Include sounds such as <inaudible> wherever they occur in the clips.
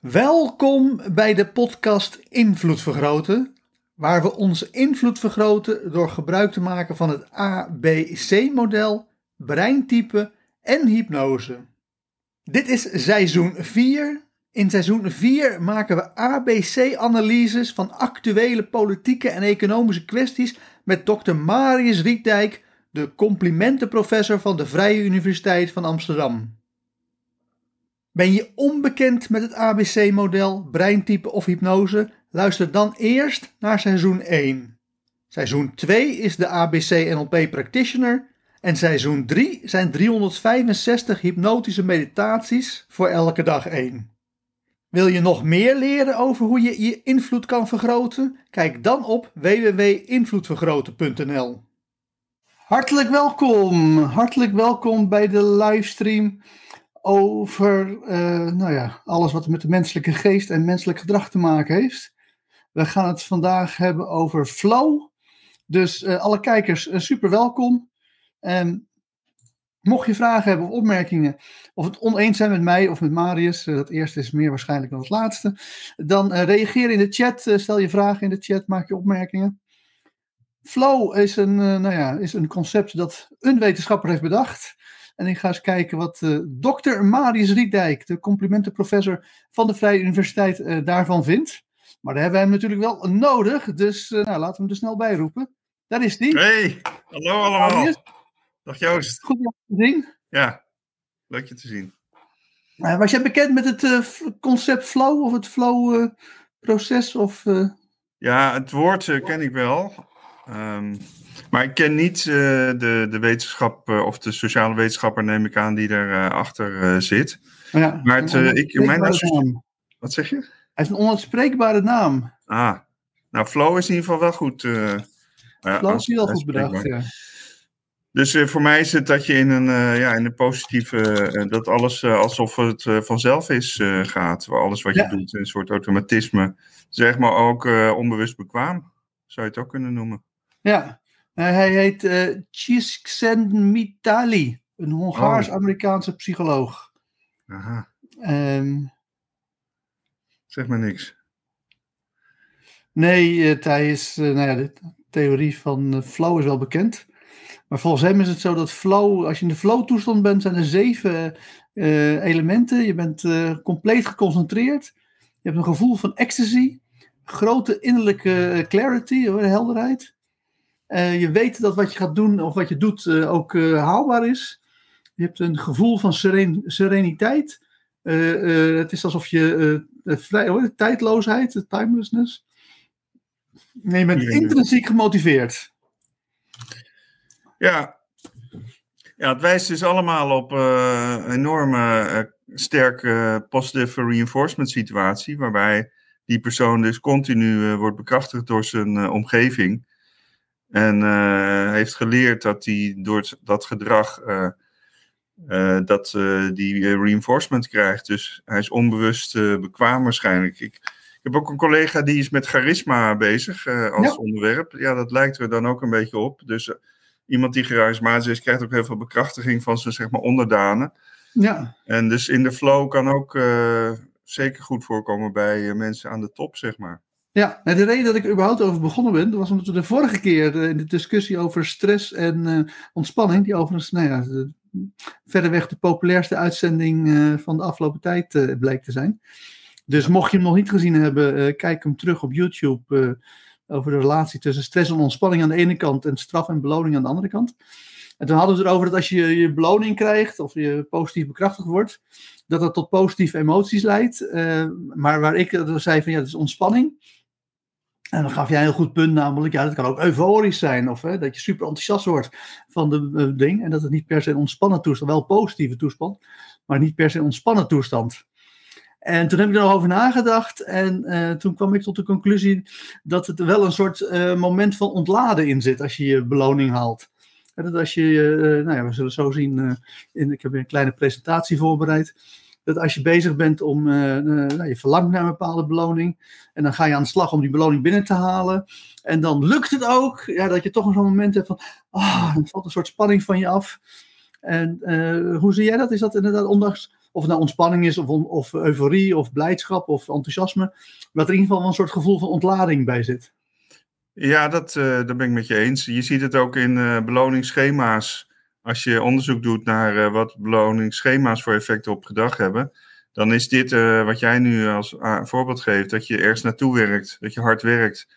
Welkom bij de podcast Invloed Vergroten, waar we onze invloed vergroten door gebruik te maken van het ABC-model, breintype en hypnose. Dit is seizoen 4. In seizoen 4 maken we ABC-analyses van actuele politieke en economische kwesties met Dr. Marius Rietdijk, de complimentenprofessor van de Vrije Universiteit van Amsterdam. Ben je onbekend met het ABC-model, breintype of hypnose? Luister dan eerst naar seizoen 1. Seizoen 2 is de ABC-NLP Practitioner en seizoen 3 zijn 365 hypnotische meditaties voor elke dag 1. Wil je nog meer leren over hoe je je invloed kan vergroten? Kijk dan op www.invloedvergroten.nl. Hartelijk welkom, hartelijk welkom bij de livestream over uh, nou ja, alles wat met de menselijke geest en menselijk gedrag te maken heeft. We gaan het vandaag hebben over flow. Dus uh, alle kijkers, uh, super welkom. En mocht je vragen hebben of opmerkingen, of het oneens zijn met mij of met Marius, dat eerste is meer waarschijnlijk dan het laatste, dan reageer in de chat, stel je vragen in de chat, maak je opmerkingen. Flow is een, nou ja, is een concept dat een wetenschapper heeft bedacht. En ik ga eens kijken wat uh, dokter Marius Rietdijk, de complimentenprofessor van de Vrije Universiteit, uh, daarvan vindt. Maar daar hebben we hem natuurlijk wel nodig, dus uh, nou, laten we hem er snel bij roepen. Daar is hij. Hey, hallo allemaal. Marius. Dag Joost. Goed om te zien. Ja, leuk je te zien. was jij bekend met het concept flow of het flow-proces? of? Ja, het woord ken ik wel. Um, maar ik ken niet uh, de, de wetenschap uh, of de sociale wetenschapper, neem ik aan, die erachter uh, uh, zit. Ja, maar het, ik, mijn naam. Wat zeg je? Hij is een onuitspreekbare naam. Ah, nou, flow is in ieder geval wel goed. flow is wel goed bedacht, ja. Dus voor mij is het dat je in een, ja, in een positieve, dat alles alsof het vanzelf is gaat. Alles wat je ja. doet, een soort automatisme. Zeg maar ook onbewust bekwaam, zou je het ook kunnen noemen. Ja, hij heet uh, Csikszentmihalyi, een Hongaars-Amerikaanse psycholoog. Aha. Um, zeg maar niks. Nee, het, hij is, uh, nou ja, de theorie van uh, flow is wel bekend. Maar volgens hem is het zo dat flow, als je in de flow-toestand bent, zijn er zeven elementen. Je bent compleet geconcentreerd. Je hebt een gevoel van ecstasy, grote innerlijke clarity, helderheid. Uh, je weet dat wat je gaat doen of wat je doet uh, ook uh, haalbaar is. Je hebt een gevoel van seren, sereniteit. het is alsof je vrij, tijdloosheid, timelessness. Nee, je bent intrinsiek gemotiveerd. Ja. ja, het wijst dus allemaal op een enorme sterke positive reinforcement situatie, waarbij die persoon dus continu wordt bekrachtigd door zijn omgeving. En uh, heeft geleerd dat hij door dat gedrag uh, uh, dat die reinforcement krijgt. Dus hij is onbewust bekwaam waarschijnlijk. Ik, ik, heb ook een collega die is met charisma bezig als ja. onderwerp. Ja, dat lijkt er dan ook een beetje op. Dus iemand die charismatisch is, krijgt ook heel veel bekrachtiging van zijn zeg maar, onderdanen. Ja. En dus in de flow kan ook zeker goed voorkomen bij mensen aan de top, zeg maar. Ja, en de reden dat ik er überhaupt over begonnen ben, was omdat we de vorige keer in de discussie over stress en uh, ontspanning, die overigens, nou ja, de, verreweg de populairste uitzending uh, van de afgelopen tijd uh, bleek te zijn. Dus mocht je hem nog niet gezien hebben, kijk hem terug op YouTube over de relatie tussen stress en ontspanning aan de ene kant en straf en beloning aan de andere kant. En toen hadden we het erover dat als je je beloning krijgt of je positief bekrachtigd wordt, dat dat tot positieve emoties leidt. maar waar ik zei van ja, dat is ontspanning. En dan gaf jij een heel goed punt, namelijk, ja, dat kan ook euforisch zijn. Of hè, dat je super enthousiast wordt van de uh, ding. En dat het niet per se een ontspannen toestand, wel positieve toestand, maar niet per se een ontspannen toestand. En toen heb ik er nog over nagedacht en uh, toen kwam ik tot de conclusie dat het wel een soort uh, moment van ontladen in zit als je je beloning haalt. Dat als je, nou ja, we zullen zo zien, in, ik heb een kleine presentatie voorbereid, dat als je bezig bent om, nou, je verlangt naar een bepaalde beloning en dan ga je aan de slag om die beloning binnen te halen en dan lukt het ook, ja, dat je toch zo'n moment hebt van, ah, valt een soort spanning van je af. En hoe zie jij dat? Is dat inderdaad ondanks of het nou ontspanning is, of, of euforie, of blijdschap, of enthousiasme. Dat er in ieder geval een soort gevoel van ontlading bij zit. Ja, dat, dat ben ik met je eens. Je ziet het ook in beloningsschema's. Als je onderzoek doet naar uh, wat beloningsschema's voor effecten op gedrag hebben, dan is dit wat jij nu als voorbeeld geeft: dat je ergens naartoe werkt, dat je hard werkt.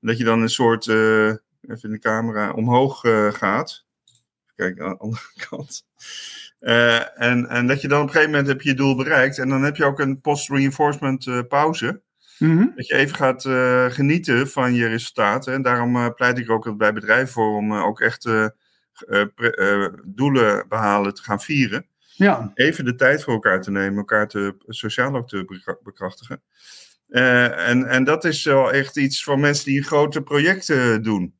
Dat je dan een soort, even in de camera, omhoog gaat. Kijk, aan de andere <laughs> kant. En, en dat je dan op een gegeven moment heb je je doel bereikt. En dan heb je ook een post-reinforcement pauze. Mm -hmm. Dat je even gaat genieten van je resultaten. En daarom pleit ik ook bij bedrijven voor om ook echt doelen behalen te gaan vieren. Ja. Even de tijd voor elkaar te nemen, elkaar te, sociaal ook te bekrachtigen. en, en dat is wel echt iets voor mensen die grote projecten doen.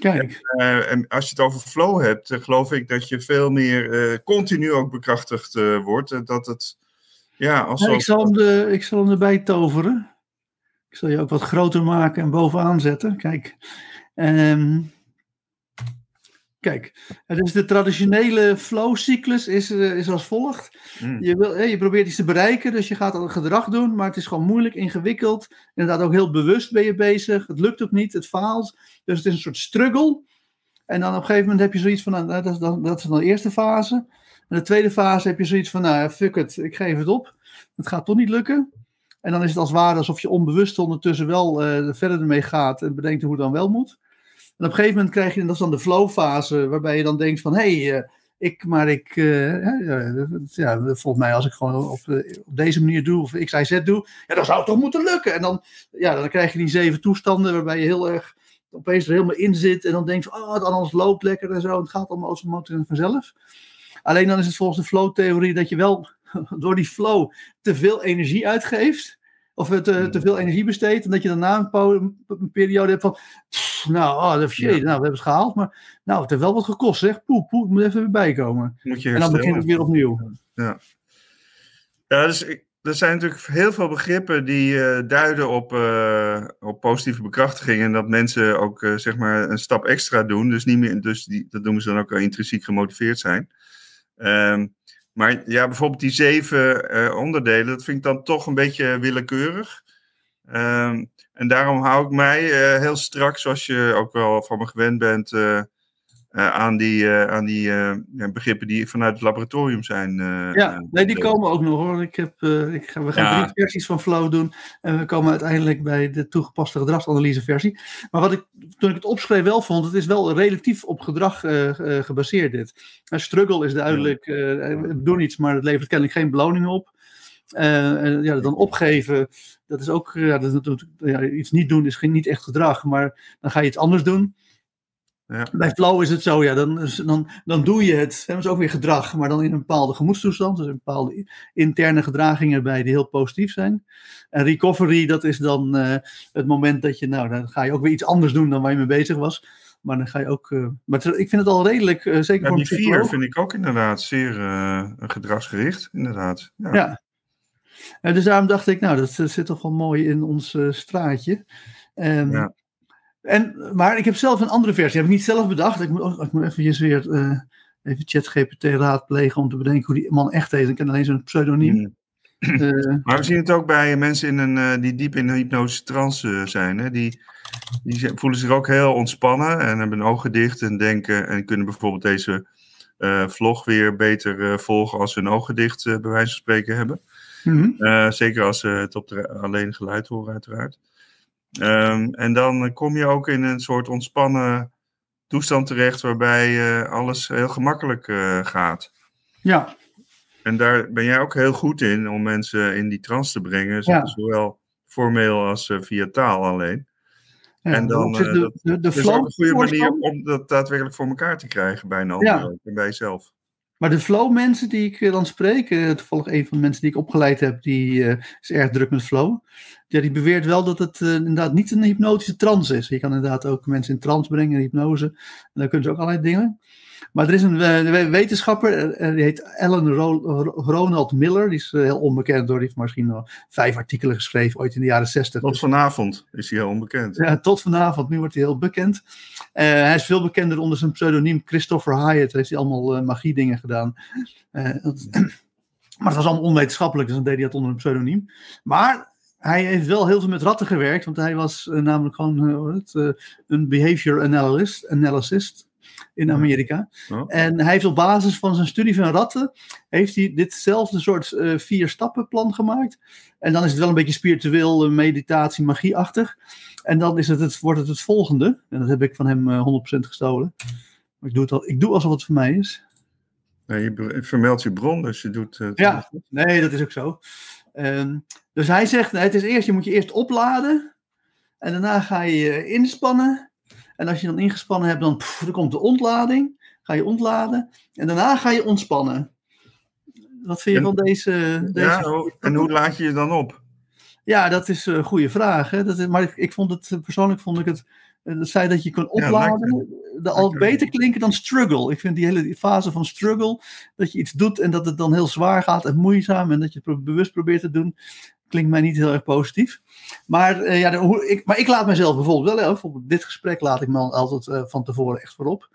Kijk. Uh, en als je het over flow hebt, uh, geloof ik dat je veel meer continu ook bekrachtigd wordt. dat het, ja, als ja, ik, zal hem de, ik zal hem erbij toveren. Ik zal je ook wat groter maken en bovenaan zetten. Kijk. Um, Kijk, dus de traditionele flow-cyclus is, uh, is als volgt. Mm. Je, wil, je probeert iets te bereiken, dus je gaat een gedrag doen, maar het is gewoon moeilijk, ingewikkeld. Inderdaad, ook heel bewust ben je bezig. Het lukt ook niet, het faalt. Dus het is een soort struggle. En dan op een gegeven moment heb je zoiets van, nou, dat, is dan, dat is dan de eerste fase. En de tweede fase heb je zoiets van, nou fuck it, ik geef het op. Het gaat toch niet lukken. En dan is het als ware alsof je onbewust ondertussen wel uh, verder ermee gaat en bedenkt hoe het dan wel moet. En op een gegeven moment krijg je, dat is dan de flow-fase, waarbij je dan denkt van, hé, hey, uh, ik, maar ik, uh, ja, volgens mij als ik gewoon op, uh, op, deze manier doe, of X, Y, Z doe, ja, dan zou het toch moeten lukken. En dan, ja, dan krijg je die zeven toestanden waarbij je heel erg opeens er helemaal in zit en dan denk je van, oh, het alles loopt lekker en zo, het gaat allemaal automatisch en vanzelf. Alleen dan is het volgens de flow-theorie dat je wel <laughs> door die flow te veel energie uitgeeft of te, te veel energie besteedt. En dat je daarna een, een periode hebt van. nou, oh, shit, nou, we hebben het gehaald. Maar nou, het heeft wel wat gekost, zeg. Poep, poep, moet even weer bijkomen. Moet je en dan begint het weer opnieuw. Ja, ja dus ik, er zijn natuurlijk heel veel begrippen die uh, duiden op, uh, op positieve bekrachtiging. En dat mensen ook uh, zeg maar een stap extra doen. Dus, niet meer, dus die, dat noemen ze dan ook intrinsiek gemotiveerd zijn. Um, maar ja, bijvoorbeeld die zeven uh, onderdelen, dat vind ik dan toch een beetje willekeurig. Um, en daarom hou ik mij uh, heel strak, zoals je ook wel van me gewend bent, uh, aan die, aan die begrippen die vanuit het laboratorium zijn. ja, nee, die komen ook nog hoor. Ik heb, ik ga, we gaan ja. drie versies van Flow doen en we komen uiteindelijk bij de toegepaste gedragsanalyseversie. Maar wat ik toen ik het opschreef wel vond, het is wel relatief op gedrag gebaseerd dit. struggle is duidelijk, we doen iets, maar het levert kennelijk geen beloning op. Uh, ja, dan opgeven, dat is ook, ja, dat ja, iets niet doen is geen, niet echt gedrag, maar dan ga je iets anders doen. Ja. Bij flow is het zo, ja, dan, dan, dan doe je het. Dat is ook weer gedrag, maar dan in een bepaalde gemoedstoestand. Dus een bepaalde interne gedragingen bij die heel positief zijn. En recovery, dat is dan uh, het moment dat je, nou, dan ga je ook weer iets anders doen dan waar je mee bezig was. Maar dan ga je ook. Uh, maar ik vind het al redelijk, uh, zeker ja, voor die vier vind ik ook inderdaad zeer gedragsgericht, inderdaad. Ja. ja. Uh, dus daarom dacht ik, nou, dat, zit toch wel mooi in ons straatje. Um, ja. En, maar ik heb zelf een andere versie, heb ik niet zelf bedacht. Ik moet, ik moet eventjes weer uh, even ChatGPT raadplegen om te bedenken hoe die man echt heet. Ik ken alleen zo'n pseudoniem. Mm. <clears throat> maar we zien het ook bij mensen in een, die diep in een hypnotische trance zijn. Hè? Die, die voelen zich ook heel ontspannen en hebben hun ogen dicht en denken en kunnen bijvoorbeeld deze vlog weer beter volgen als ze hun ogen dicht bij wijze van spreken hebben. Mm -hmm. zeker als ze het op de, alleen geluid horen, uiteraard. Um, en dan kom je ook in een soort ontspannen toestand terecht, waarbij uh, alles heel gemakkelijk uh, gaat. Ja. En daar ben jij ook heel goed in om mensen in die trance te brengen, ja. zowel formeel als via taal alleen. Ja, en dan de, de, de, de is ook een goede manier om dat daadwerkelijk voor elkaar te krijgen bij een ander ja. en bij jezelf. Maar de flow mensen die ik dan spreek, toevallig een van de mensen die ik opgeleid heb, die is erg druk met flow. Ja, die beweert wel dat het inderdaad niet een hypnotische trance is. Je kan inderdaad ook mensen in trance brengen, in hypnose. En dan kunnen ze ook allerlei dingen. Maar er is een uh, wetenschapper, uh, die heet Alan Ronald Miller. Die is uh, heel onbekend door. Die heeft misschien nog vijf artikelen geschreven ooit in de jaren zestig. Tot vanavond is hij heel onbekend. Ja, tot vanavond. Nu wordt hij heel bekend. hij is veel bekender onder zijn pseudoniem Christopher Hyatt. Heeft hij allemaal magie dingen gedaan. Dat, <clears throat> maar het was allemaal onwetenschappelijk, dus dan deed hij dat onder een pseudoniem. Maar hij heeft wel heel veel met ratten gewerkt, want hij was namelijk gewoon een behavior analyst, analyst in Amerika. En hij heeft op basis van zijn studie van ratten, heeft hij ditzelfde soort uh, vier stappen plan gemaakt. En dan is het wel een beetje spiritueel, uh, meditatie, magieachtig. En dan is het, het, wordt het het volgende. En dat heb ik van hem uh, eh, 100% gestolen. Maar ik doe, het al, ik doe alsof het voor mij is. Nee, je vermeldt je bron, dus je doet... ja, nee, dat is ook zo. Um, dus hij zegt, het is eerst, je moet je eerst opladen. En daarna ga je inspannen. En als je dan ingespannen hebt, dan, dan komt de ontlading. Ga je ontladen. En daarna ga je ontspannen. Wat vind je van deze, deze... Ja, en hoe laat je je dan op? Ja, dat is een goede vraag. Hè? Dat is, maar ik, ik, vond het, persoonlijk vond ik het, het feit dat je kunt opladen, ja, al beter klinken dan struggle. Ik vind die hele fase van struggle, dat je iets doet en dat het dan heel zwaar gaat en moeizaam en dat je het bewust probeert te doen, klinkt mij niet heel erg positief. Maar, uh, ja, de, ik, maar ik laat mezelf bijvoorbeeld wel, bijvoorbeeld dit gesprek laat ik me altijd uh, van tevoren echt voorop.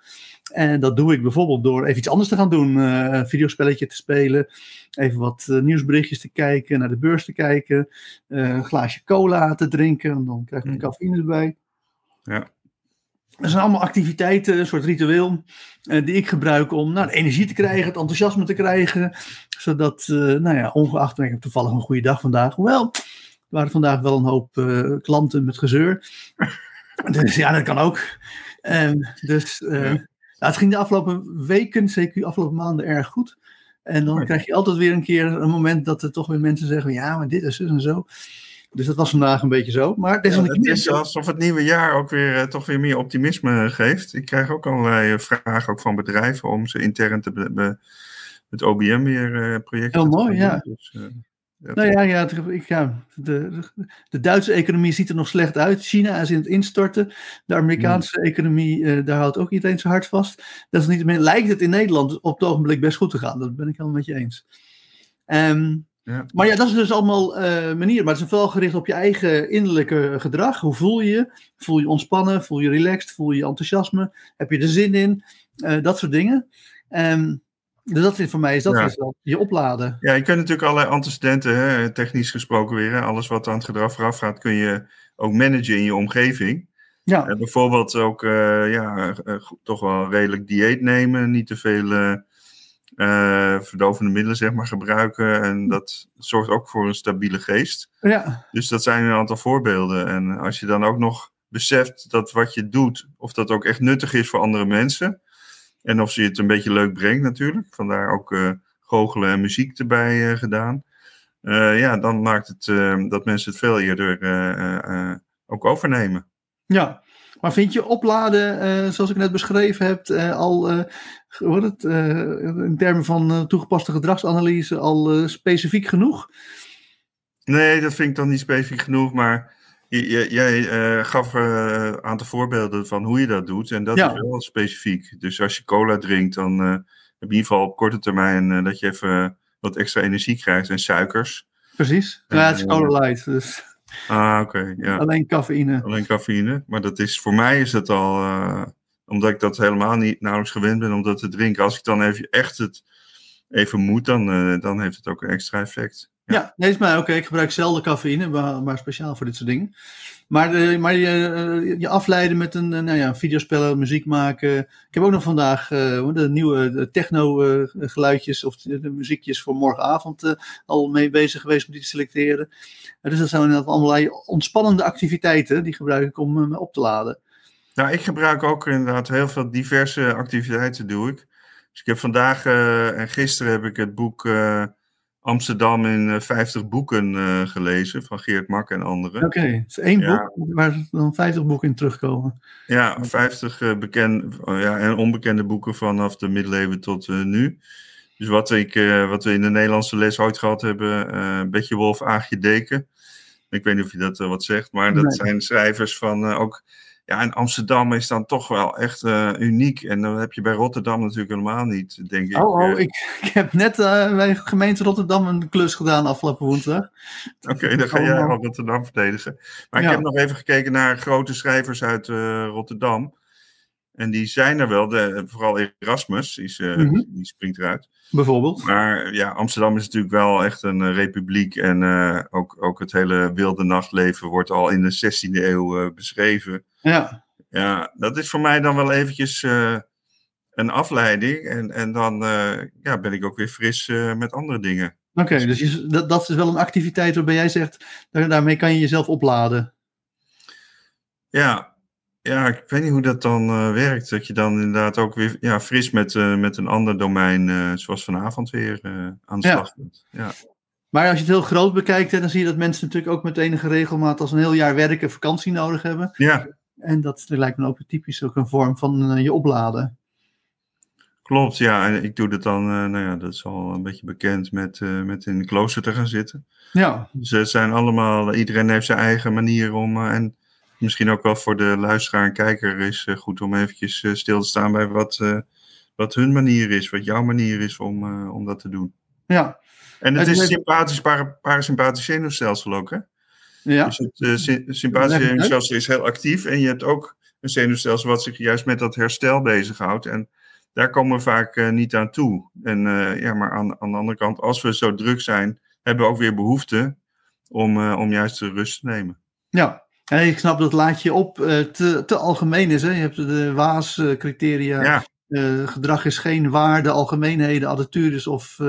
En dat doe ik bijvoorbeeld door even iets anders te gaan doen. Uh, een videospelletje te spelen, even wat nieuwsberichtjes te kijken, naar de beurs te kijken, een glaasje cola te drinken, dan krijg ik een mm. cafeïne erbij. Ja. Dat zijn allemaal activiteiten, een soort ritueel, uh, die ik gebruik om nou, energie te krijgen, het enthousiasme te krijgen. Zodat, uh, nou ja, ongeacht, ik heb toevallig een goede dag vandaag. Hoewel, er waren vandaag wel een hoop uh, klanten met gezeur. <laughs> dus ja, dat kan ook. Um, dus ja. nou, het ging de afgelopen weken, zeker de afgelopen maanden, erg goed. En dan krijg je altijd weer een keer een moment dat er toch weer mensen zeggen: ja, maar dit is dus en zo. Dus dat was vandaag een beetje zo. Maar ja, het is alsof het nieuwe jaar ook weer uh, toch weer meer optimisme geeft. Ik krijg ook allerlei uh, vragen ook van bedrijven om ze intern te be, met OBM weer uh, projecten Heel mooi, ja. Dus, ja. Nou ja, ja, ik, ja de, de, Duitse economie ziet er nog slecht uit. China is in het instorten. De Amerikaanse hmm. economie, daar houdt ook iedereen zijn hart vast. Dat is niet meer, lijkt het in Nederland op het ogenblik best goed te gaan. Dat ben ik helemaal met je eens. Um, ja. Maar ja, dat is dus allemaal uh, manieren. Maar het is vooral gericht op je eigen innerlijke gedrag. Hoe voel je je? Voel je ontspannen? Voel je relaxed? Voel je enthousiasme? Heb je er zin in? Uh, dat soort dingen. Um, dus dat is voor mij is dat ja. is je opladen. Ja, je kunt natuurlijk allerlei antecedenten, hè, technisch gesproken weer. Hè, alles wat aan het gedrag vooraf gaat, kun je ook managen in je omgeving. Ja. Uh, bijvoorbeeld ook ja, toch wel redelijk dieet nemen. Niet te veel uh, verdovende middelen zeg maar, gebruiken. En dat zorgt ook voor een stabiele geest. Ja. Dus dat zijn een aantal voorbeelden. En als je dan ook nog beseft dat wat je doet, of dat ook echt nuttig is voor andere mensen. En of ze het een beetje leuk brengt natuurlijk. Vandaar ook uh, goochelen en muziek erbij uh, gedaan. ja, dan maakt het dat mensen het veel eerder ook overnemen. Ja, maar vind je opladen, uh, zoals ik net beschreven heb, uh, al uh, het, in termen van toegepaste gedragsanalyse al specifiek genoeg? Nee, dat vind ik dan niet specifiek genoeg, maar jij gaf een aantal voorbeelden van hoe je dat doet en dat is wel specifiek. Dus als je cola drinkt, dan heb je in ieder geval op korte termijn dat je even wat extra energie krijgt en suikers. Precies, ja, het is cola light, dus... Ah, oké. ja. Alleen cafeïne. Alleen cafeïne. Maar dat is, voor mij is dat al, uh, omdat ik dat helemaal niet nauwelijks gewend ben om dat te drinken. Als ik dan even echt het even moet, dan, uh, dan heeft het ook een extra effect. Ja, ja nee, is mij oké. Ik gebruik zelden cafeïne, maar, maar, speciaal voor dit soort dingen. Maar, uh, maar je, afleiden met een nou ja, videospellen, muziek maken. Ik heb ook nog vandaag de nieuwe techno-geluidjes of de, muziekjes voor morgenavond al mee bezig geweest om die te selecteren. dus dat zijn inderdaad allerlei ontspannende activiteiten die gebruik ik om op te laden. Nou, ik gebruik ook inderdaad heel veel diverse activiteiten doe ik. Dus ik heb vandaag en gisteren heb ik het boek Amsterdam in 50 eh, boeken uh, gelezen van Geert Mak en anderen. Oké, okay. is één ja. boek waar dan 50 boeken in terugkomen. Ja, 50 uh, bekende ja, en onbekende boeken vanaf de middeleeuwen tot nu. Dus wat, ik, wat we in de Nederlandse les ooit gehad hebben, Betje Wolf, Aagje Deken. Ik weet niet of je dat wat zegt, maar dat zijn schrijvers van ook ja, en Amsterdam is dan toch wel echt uh, uniek. En dan heb je bij Rotterdam natuurlijk helemaal niet, denk ik. Oh, oh eh. ik, ik, heb net uh, bij gemeente Rotterdam een klus gedaan afgelopen woensdag. Oké, dan ga jij Rotterdam verdedigen. Maar ik heb nog even gekeken naar grote schrijvers uit Rotterdam. En die zijn er wel, de, vooral Erasmus, die, is, mm -hmm. die springt eruit. Bijvoorbeeld. Maar ja, Amsterdam is natuurlijk wel echt een republiek. En ook, ook het hele wilde nachtleven wordt al in de 16e eeuw beschreven. Ja. Ja, dat is voor mij dan wel eventjes een afleiding. En, en dan ja, ben ik ook weer fris met andere dingen. Oké, okay, dus je, dat, dat is wel een activiteit waarbij jij zegt, daarmee kan je jezelf opladen. Ja, ja, ik weet niet hoe dat dan werkt. Dat je dan inderdaad ook weer ja, fris met, met een ander domein, zoals vanavond weer, aan de slag bent. Ja. Maar als je het heel groot bekijkt, hè, dan zie je dat mensen natuurlijk ook met enige regelmaat als een heel jaar werken vakantie nodig hebben. Ja. En dat lijkt me ook typisch ook een vorm van je opladen. Klopt, ja. En ik doe dat dan, nou ja, dat is al een beetje bekend met, met in de klooster te gaan zitten. Ja. Ze dus zijn allemaal, iedereen heeft zijn eigen manier om, en misschien ook wel voor de luisteraar en kijker is goed om eventjes stil te staan bij wat, wat hun manier is, wat jouw manier is om, om dat te doen. Ja. En het is sympathisch, parasympathisch zenuwstelsel ook, hè? Ja. Dus het sympathische zenuwstelsel is heel actief. En je hebt ook een zenuwstelsel wat zich juist met dat herstel bezighoudt. En daar komen we vaak uh, niet aan toe. En uh, ja, maar aan, aan de andere kant, als we zo druk zijn, hebben we ook weer behoefte om, om juist de rust te nemen. Ja, ik snap dat laat je op te, te algemeen is. Hè? Je hebt de WAAS-criteria. Ja. gedrag is geen waarde, algemeenheden, attitudes of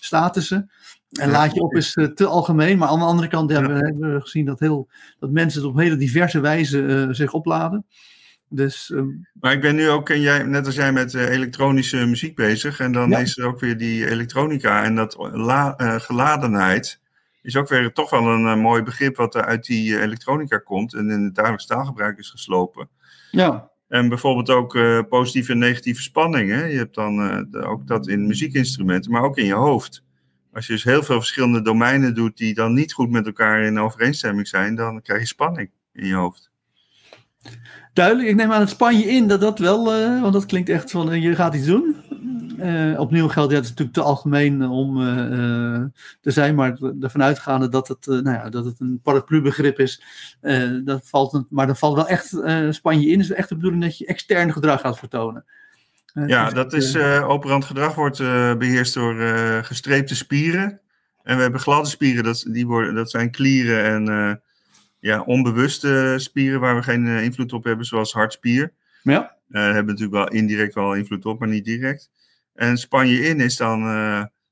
statussen. En laat je op is uh, te algemeen, maar aan de andere kant ja, ja. we hebben we gezien dat, heel, dat mensen het op hele diverse wijze zich opladen. Dus, um... Maar ik ben nu ook, en jij, net als jij, met elektronische muziek bezig. En dan is er ook weer die elektronica en dat la, geladenheid. Is ook weer toch wel een mooi begrip wat er uit die elektronica komt en in het dagelijks taalgebruik is geslopen. Ja. En bijvoorbeeld ook positieve en negatieve spanningen. Je hebt dan ook dat in muziekinstrumenten, maar ook in je hoofd. Als je dus heel veel verschillende domeinen doet die dan niet goed met elkaar in overeenstemming zijn, dan krijg je spanning in je hoofd. Duidelijk, ik neem aan het span je in dat dat wel, uh, want dat klinkt echt van je gaat iets doen. Uh, opnieuw geldt, ja, het is natuurlijk te algemeen om te zijn, maar ervan uitgaande dat het, nou ja, dat het een paraplu-begrip is, dat valt een, maar dan valt wel echt span je in. is echt de bedoeling dat je extern gedrag gaat vertonen. Ja, dat is uh, operant gedrag wordt uh, beheerst door uh, gestreepte spieren. En we hebben gladde spieren, dat, die worden, dat zijn klieren en ja, onbewuste spieren waar we geen invloed op hebben, zoals hartspier. Ja. Daar hebben natuurlijk wel indirect wel invloed op, maar niet direct. En span je in is dan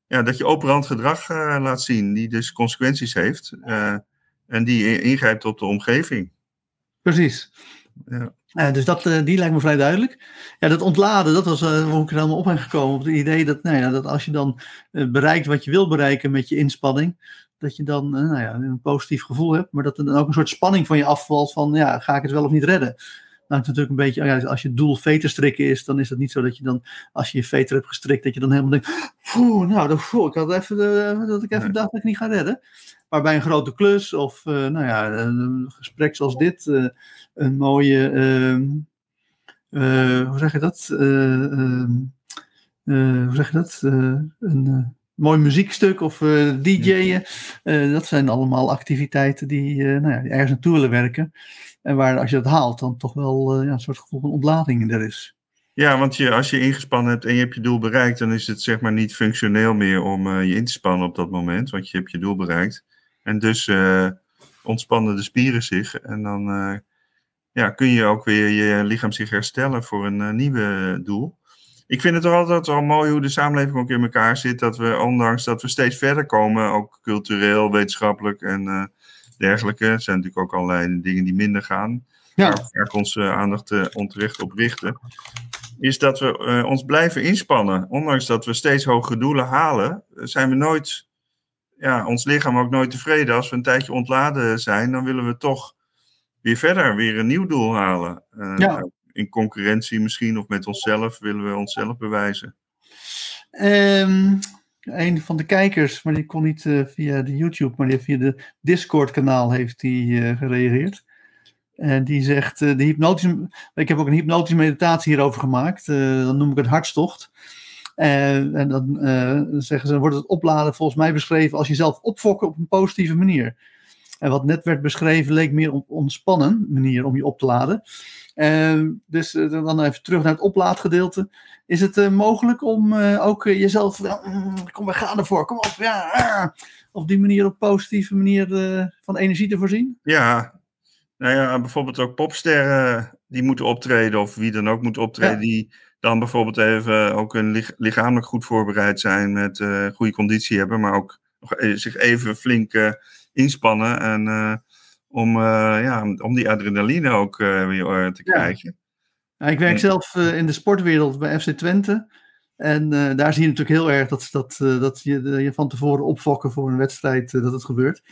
ja, dat je operant gedrag laat zien, die dus consequenties heeft. en die ingrijpt op de omgeving. Precies. Ja. Uh, dus dat, uh, die lijkt me vrij duidelijk. Ja, dat ontladen, dat was uh, hoe ik er helemaal op ben gekomen. Op het idee dat, nou ja, dat als je dan bereikt wat je wil bereiken met je inspanning, dat je dan nou ja, een positief gevoel hebt, maar dat er dan ook een soort spanning van je afvalt van, ja, ga ik het wel of niet redden? Nou, het natuurlijk een beetje, oh ja, als je doel veter strikken is, dan is het niet zo dat je dan, als je je veter hebt gestrikt, dat je dan helemaal denkt, poeh, nou, dat, ik had even, dat ik even nee. dacht dat ik niet ga redden. Maar bij een grote klus of, nou ja, een gesprek zoals dit, een mooie, uh, hoe zeg je dat? Uh, hoe zeg je dat? een mooi muziekstuk of DJ'en. dat zijn allemaal activiteiten die, nou ja, die ergens naartoe willen werken. En waar als je dat haalt, dan toch wel ja, een soort gevoel van ontlading er is. Ja, want je, als je ingespannen hebt en je hebt je doel bereikt, dan is het zeg maar niet functioneel meer om uh, je in te spannen op dat moment, want je hebt je doel bereikt. En dus uh, ontspannen de spieren zich en dan uh, ja, kun je ook weer je lichaam zich herstellen voor een uh, nieuwe doel. Ik vind het toch altijd wel mooi hoe de samenleving ook in elkaar zit. Dat we, ondanks dat we steeds verder komen, ook cultureel, wetenschappelijk en uh, dergelijke. Er zijn natuurlijk ook allerlei dingen die minder gaan. Ja. Waar we onze aandacht uh, onterecht op richten. Is dat we ons blijven inspannen. Ondanks dat we steeds hogere doelen halen, zijn we nooit, ja, ons lichaam ook nooit tevreden. Als we een tijdje ontladen zijn, dan willen we toch weer verder, weer een nieuw doel halen. Uh, ja. In concurrentie misschien of met onszelf willen we onszelf bewijzen. Um, een van de kijkers, maar die kon niet uh, via de YouTube, maar die via de Discord-kanaal heeft die uh, gereageerd. En die zegt, uh, de hypnotische, ik heb ook een hypnotische meditatie hierover gemaakt. dan noem ik het hartstocht. en dan zeggen ze, wordt het opladen volgens mij beschreven als jezelf opfokken op een positieve manier. En wat net werd beschreven leek meer een ontspannen manier om je op te laden. Uh, dus uh, dan even terug naar het oplaadgedeelte. Is het uh, mogelijk om ook jezelf, mm, kom we gaan ervoor, kom op, ja, ah, op die manier, op positieve manier van energie te voorzien? Ja, nou ja, bijvoorbeeld ook popsterren die moeten optreden, of wie dan ook moet optreden, ja. die dan bijvoorbeeld even ook een lichamelijk goed voorbereid zijn, met goede conditie hebben, maar ook zich even flink inspannen en om, uh, ja, om die adrenaline ook uh, weer te krijgen. Ja. ik werk zelf in de sportwereld bij FC Twente. En daar zie je natuurlijk heel erg dat, dat, dat je, je van tevoren opfokken voor een wedstrijd dat het gebeurt.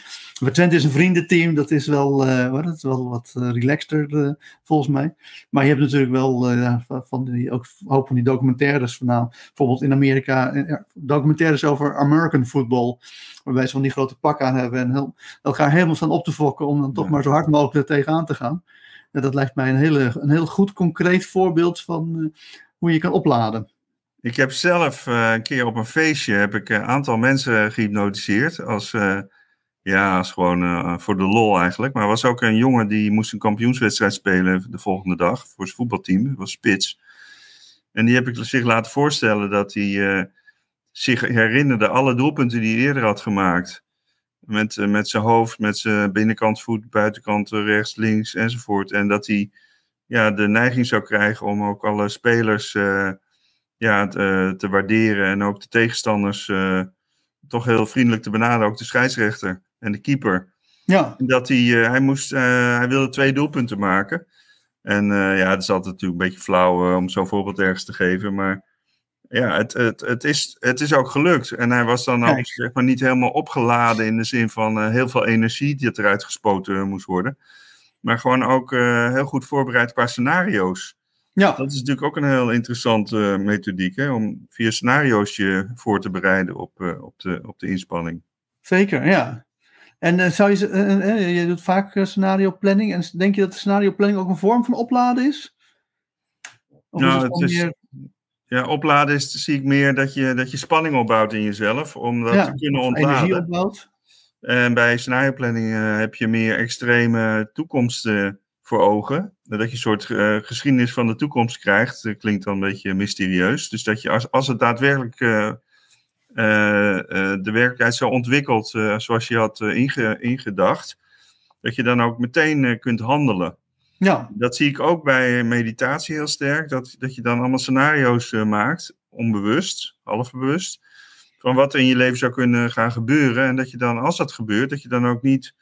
Maar Twente is een vriendenteam, dat is wel, dat is wel wat relaxter volgens mij. Maar je hebt natuurlijk wel van die, ook hoop van die documentaires van nou, bijvoorbeeld in Amerika, documentaires over American football waarbij ze van die grote pak aan hebben en heel, elkaar helemaal staan op te fokken om dan toch maar zo hard mogelijk er tegenaan te gaan. En dat lijkt mij een, hele, een heel goed concreet voorbeeld van hoe je kan opladen. Ik heb zelf uh, een keer op een feestje heb ik een aantal mensen gehypnotiseerd als, uh, ja, als gewoon voor de lol eigenlijk. Maar er was ook een jongen die moest een kampioenswedstrijd spelen de volgende dag voor zijn voetbalteam, dat was Spits. En die heb ik zich laten voorstellen dat hij zich herinnerde alle doelpunten die hij eerder had gemaakt. Met, eh, met zijn hoofd, met zijn binnenkant voet, buitenkant rechts, links enzovoort. En dat hij ja, de neiging zou krijgen om ook alle spelers ja, te, te, waarderen. En ook de tegenstanders uh, toch heel vriendelijk te benaderen. Ook de scheidsrechter en de keeper. Ja. En dat hij, hij, moest, hij wilde twee doelpunten maken. En ja, het is altijd natuurlijk een beetje flauw om zo'n voorbeeld ergens te geven. Maar ja, het, het, het, is, het is ook gelukt. En hij was dan ook zeg maar, niet helemaal opgeladen in de zin van uh, heel veel energie die eruit gespoten moest worden. Maar gewoon ook uh, heel goed voorbereid qua scenario's. Ja. Dat is natuurlijk ook een heel interessante uh, methodiek, hè, om via scenario's je voor te bereiden op, op, de, op de inspanning. Zeker, ja. En zou je, je doet vaak scenario planning. En denk je dat de scenario planning ook een vorm van opladen is? Of nou, is het, het is, meer... Ja, opladen is, zie ik meer dat je, dat je spanning opbouwt in jezelf om dat te kunnen ontladen. Energie opbouwt. En bij scenario planning uh, heb je meer extreme toekomsten voor ogen. Dat je een soort uh, geschiedenis van de toekomst krijgt. Dat klinkt dan een beetje mysterieus. Dus dat je als, als het daadwerkelijk uh, de werkelijkheid zo ontwikkelt zoals je had inge, ingedacht, dat je dan ook meteen kunt handelen. Ja. Dat zie ik ook bij meditatie heel sterk. Dat, dat je dan allemaal scenario's maakt, onbewust, halfbewust, van wat er in je leven zou kunnen gaan gebeuren. En dat je dan, als dat gebeurt, dat je dan ook niet